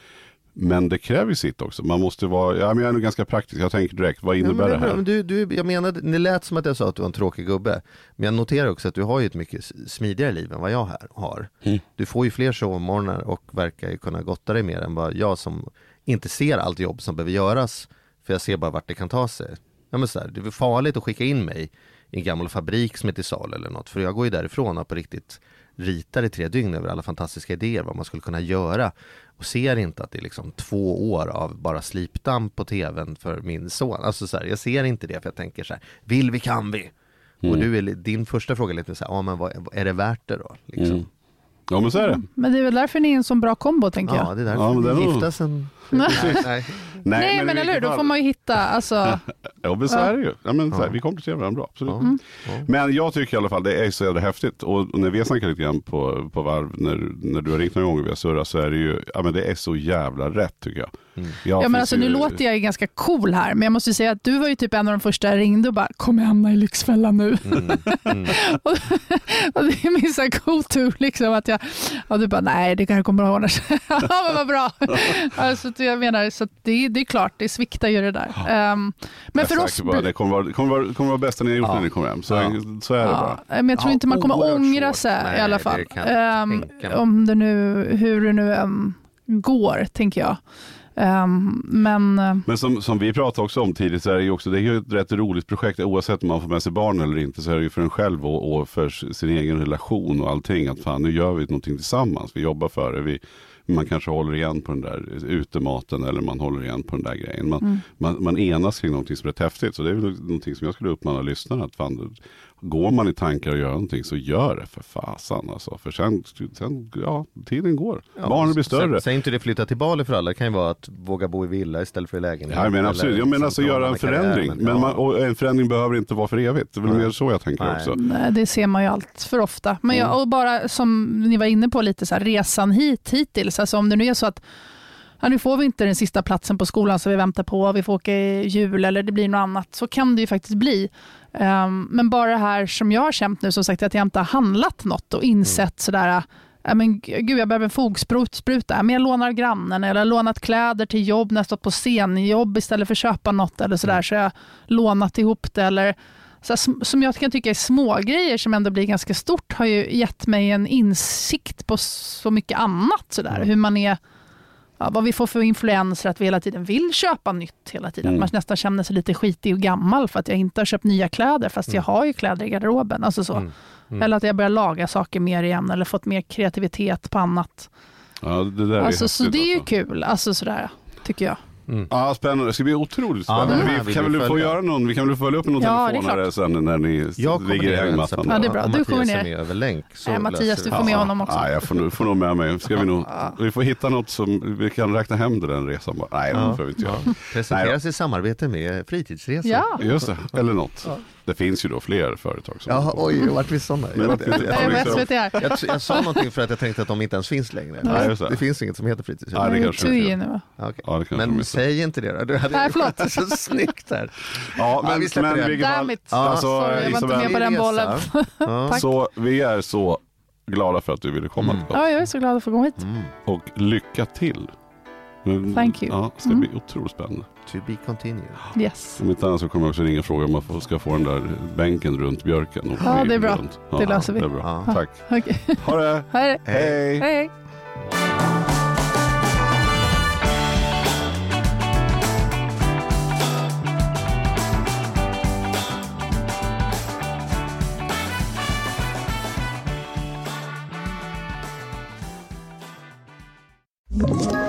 Speaker 1: men det kräver sitt också. Man måste vara, ja men jag är nog ganska praktisk. Jag tänker direkt, vad
Speaker 3: Ja,
Speaker 1: innebär
Speaker 3: men,
Speaker 1: det här?
Speaker 3: men du, du, jag menade, det lät som att jag sa att du var en tråkig gubbe. Men jag noterar också att du har ju ett mycket smidigare liv än vad jag här har.
Speaker 1: Mm.
Speaker 3: Du får ju fler sovmorgnar och verkar ju kunna gotta dig mer än vad jag som inte ser allt jobb som behöver göras. För jag ser bara vart det kan ta sig. Ja, men så här, det är farligt att skicka in mig i en gammal fabrik som är till sal eller något. För jag går ju därifrån och på riktigt ritar i tre dygn över alla fantastiska idéer vad man skulle kunna göra. Och ser inte att det är liksom två år av bara slipdamm på tvn för min son. Alltså så här, jag ser inte det för jag tänker så här, vill vi kan vi. Och
Speaker 1: Mm.
Speaker 3: du är, li- din första fråga är lite så här, ja men vad, är det värt det då? Liksom.
Speaker 1: Mm. Ja men så är det.
Speaker 2: Men det är väl därför ni är en sån bra kombo tänker
Speaker 3: Ja,
Speaker 2: jag.
Speaker 3: det är därför
Speaker 1: Ja, men det är
Speaker 3: vi
Speaker 1: nog-
Speaker 3: gifta sen.
Speaker 2: Nej.
Speaker 3: Nej.
Speaker 2: Nej, men
Speaker 1: i
Speaker 2: eller hur, då får man ju hitta, alltså, (laughs)
Speaker 1: Ja men så
Speaker 2: Ja.
Speaker 1: är det ju. Ja, men, så här,
Speaker 3: Ja.
Speaker 1: Vi kompletterar varandra bra, absolut.
Speaker 3: Ja.
Speaker 2: Mm.
Speaker 3: Ja.
Speaker 1: Men jag tycker i alla fall det är så jävla häftigt. Och och när vi har snackat lite grann på, på varv, när, när du har ringt några gånger och vi har surrat, så är det ju, ja men det är så jävla rätt tycker jag.
Speaker 3: Mm.
Speaker 1: jag
Speaker 2: ja men alltså
Speaker 1: ju-
Speaker 2: nu låter jag ju ganska cool här, men jag måste ju säga att du var ju typ en av de första jag ringde och bara, kommer jag hamna i Lyxfällan nu?
Speaker 3: Mm. Mm. (laughs)
Speaker 2: Och det är min så här go-to, liksom att jag, och du bara, nej det kanske kommer att ordna sig. (laughs) ja men vad bra. alltså, jag menar, så att det, det är klart, det sviktar ju det där. Ehm, men
Speaker 1: jag
Speaker 2: för oss...
Speaker 1: att det kommer vara, det kommer vara, kommer vara bästa ni har gjort
Speaker 3: Ja.
Speaker 1: när ni kommer hem. Så,
Speaker 3: Ja.
Speaker 1: så är det bara.
Speaker 2: Ja, men jag tror
Speaker 3: Ja,
Speaker 2: inte man kommer ångra
Speaker 3: svårt.
Speaker 2: sig
Speaker 3: Nej,
Speaker 2: i alla fall.
Speaker 3: mig.
Speaker 2: om det nu, hur det nu än går, tänker jag. Ehm, men eh,
Speaker 1: Men som, som vi pratade också om tidigt så är det ju också, det är ju ett rätt roligt projekt oavsett om man får med sig barn eller inte så är det ju för en själv och, och för sin egen relation och allting att fan nu gör vi någonting tillsammans, vi jobbar för det, vi, man kanske håller igen på den där utematen eller man håller igen på den där grejen. Man,
Speaker 2: Mm.
Speaker 1: man, man enas kring någonting som är rätt häftigt så det är väl någonting som jag skulle uppmana lyssnarna att fan, går man i tankar och gör någonting så gör det för fasan alltså. För sen, sen ja, tiden går,
Speaker 3: Ja,
Speaker 1: barnen blir större.
Speaker 3: Säg inte det flytta till Bali för alla, det kan ju vara att våga bo i villa istället för i lägenhet.
Speaker 1: Ja, men absolut. Jag menar alltså göra en förändring.
Speaker 3: karriär,
Speaker 1: Men man, och en förändring behöver inte vara för evigt. Det är väl
Speaker 3: Nej.
Speaker 1: mer så jag tänker
Speaker 3: Nej.
Speaker 1: också.
Speaker 2: nej, det ser man ju allt för ofta. Men jag,
Speaker 1: Mm.
Speaker 2: och bara som ni var inne på lite, så här, resan hit hittills. Alltså om det nu är så att ja, nu får vi inte den sista platsen på skolan som vi väntar på, vi får åka i jul eller det blir något annat, så kan det ju faktiskt bli. Ehm, men bara det här som jag har känt nu, som sagt att jag inte har handlat något och insett sådär, ja, men g- gud jag behöver en fogspruta, Ja, men jag lånar grannen eller jag har lånat kläder till jobb när jag stått på scenjobb istället för att köpa något eller sådär, så jag har lånat ihop det eller så här, som jag kan tycka är små grejer som ändå blir ganska stort har ju gett mig en insikt på så mycket annat. Sådär.
Speaker 3: Mm.
Speaker 2: Hur man är, ja, vad vi får för influenser, att vi hela tiden vill köpa nytt hela tiden.
Speaker 1: Mm.
Speaker 2: Man nästan känner sig lite skitig och gammal för att jag inte har köpt nya kläder fast jag
Speaker 3: Mm.
Speaker 2: har ju kläder i garderoben. Alltså så.
Speaker 3: Mm. Mm.
Speaker 2: Eller att jag börjar laga saker mer igen eller fått mer kreativitet på annat.
Speaker 1: Ja, det där
Speaker 2: Alltså,
Speaker 1: är
Speaker 2: så det är ju
Speaker 1: alltså.
Speaker 2: kul, alltså sådär, tycker jag.
Speaker 3: Mm.
Speaker 1: Ja, spännande. Det ska bli otroligt
Speaker 3: Ja,
Speaker 1: spännande.
Speaker 3: här
Speaker 1: vi kan
Speaker 3: vi
Speaker 1: väl få
Speaker 3: följa.
Speaker 1: göra någon, vi kan väl följa upp med någon
Speaker 2: Ja, är
Speaker 1: telefonare sen när ni
Speaker 3: Jag
Speaker 1: ligger i hängmattan.
Speaker 3: på.
Speaker 2: Ja, det är bra. Du
Speaker 3: Mattias
Speaker 2: kommer
Speaker 3: är
Speaker 2: ner.
Speaker 3: med över länk. Så
Speaker 2: Nej, Mattias, du får med honom också.
Speaker 1: Ja, jag får nog, får nog med mig. Ska vi, nog,
Speaker 2: Ja.
Speaker 1: vi får hitta något som vi kan räkna hem den resan bara. Nej, det
Speaker 3: Ja.
Speaker 1: får vi inte göra.
Speaker 3: Presenteras i samarbete med Fritidsresor.
Speaker 2: Ja.
Speaker 1: Just det, eller något.
Speaker 3: Ja.
Speaker 1: Det finns ju då fler företag som
Speaker 3: Jaha, oj, vart vi sådana?
Speaker 1: Men vi
Speaker 2: Jag SVT här.
Speaker 3: Jag, jag sa någonting för att jag tänkte att de inte ens finns längre.
Speaker 1: Nej, det.
Speaker 3: det finns inget som heter fritidshus.
Speaker 1: Ja, det
Speaker 2: Jag
Speaker 1: kanske de
Speaker 2: Tui
Speaker 1: gör.
Speaker 2: nu?
Speaker 3: Ja, okej.
Speaker 1: Ja, det
Speaker 3: Men säg inte det då. Du hade
Speaker 2: Nej,
Speaker 3: ju
Speaker 2: förlåt.
Speaker 3: det så snyggt här.
Speaker 1: Ja,
Speaker 3: Ja,
Speaker 1: men,
Speaker 3: vi släpper
Speaker 1: men
Speaker 3: det.
Speaker 1: i vilket fall,
Speaker 2: Damn it.
Speaker 1: alltså,
Speaker 2: Sorry, jag var inte med på den bollen. (laughs)
Speaker 3: Ja.
Speaker 1: Så vi är så glada för att du ville komma
Speaker 3: Mm.
Speaker 2: Ja, jag är så glad att få komma hit.
Speaker 3: Mm.
Speaker 1: Och lycka till. Men,
Speaker 2: Thank you.
Speaker 1: Ja, det ska
Speaker 2: Mm.
Speaker 1: bli otroligt spännande.
Speaker 3: To be continued.
Speaker 2: Yes.
Speaker 1: Om inte annat så kommer jag också ringa och fråga om man ska få den där bänken runt björken. och
Speaker 2: Ja, det är bra.
Speaker 1: runt.
Speaker 2: Det löser vi.
Speaker 1: Det är bra.
Speaker 3: Ja.
Speaker 1: Tack.
Speaker 2: Okej, (laughs)
Speaker 1: Ha det!
Speaker 2: hej.
Speaker 1: Hej!
Speaker 2: Hej.
Speaker 4: Ett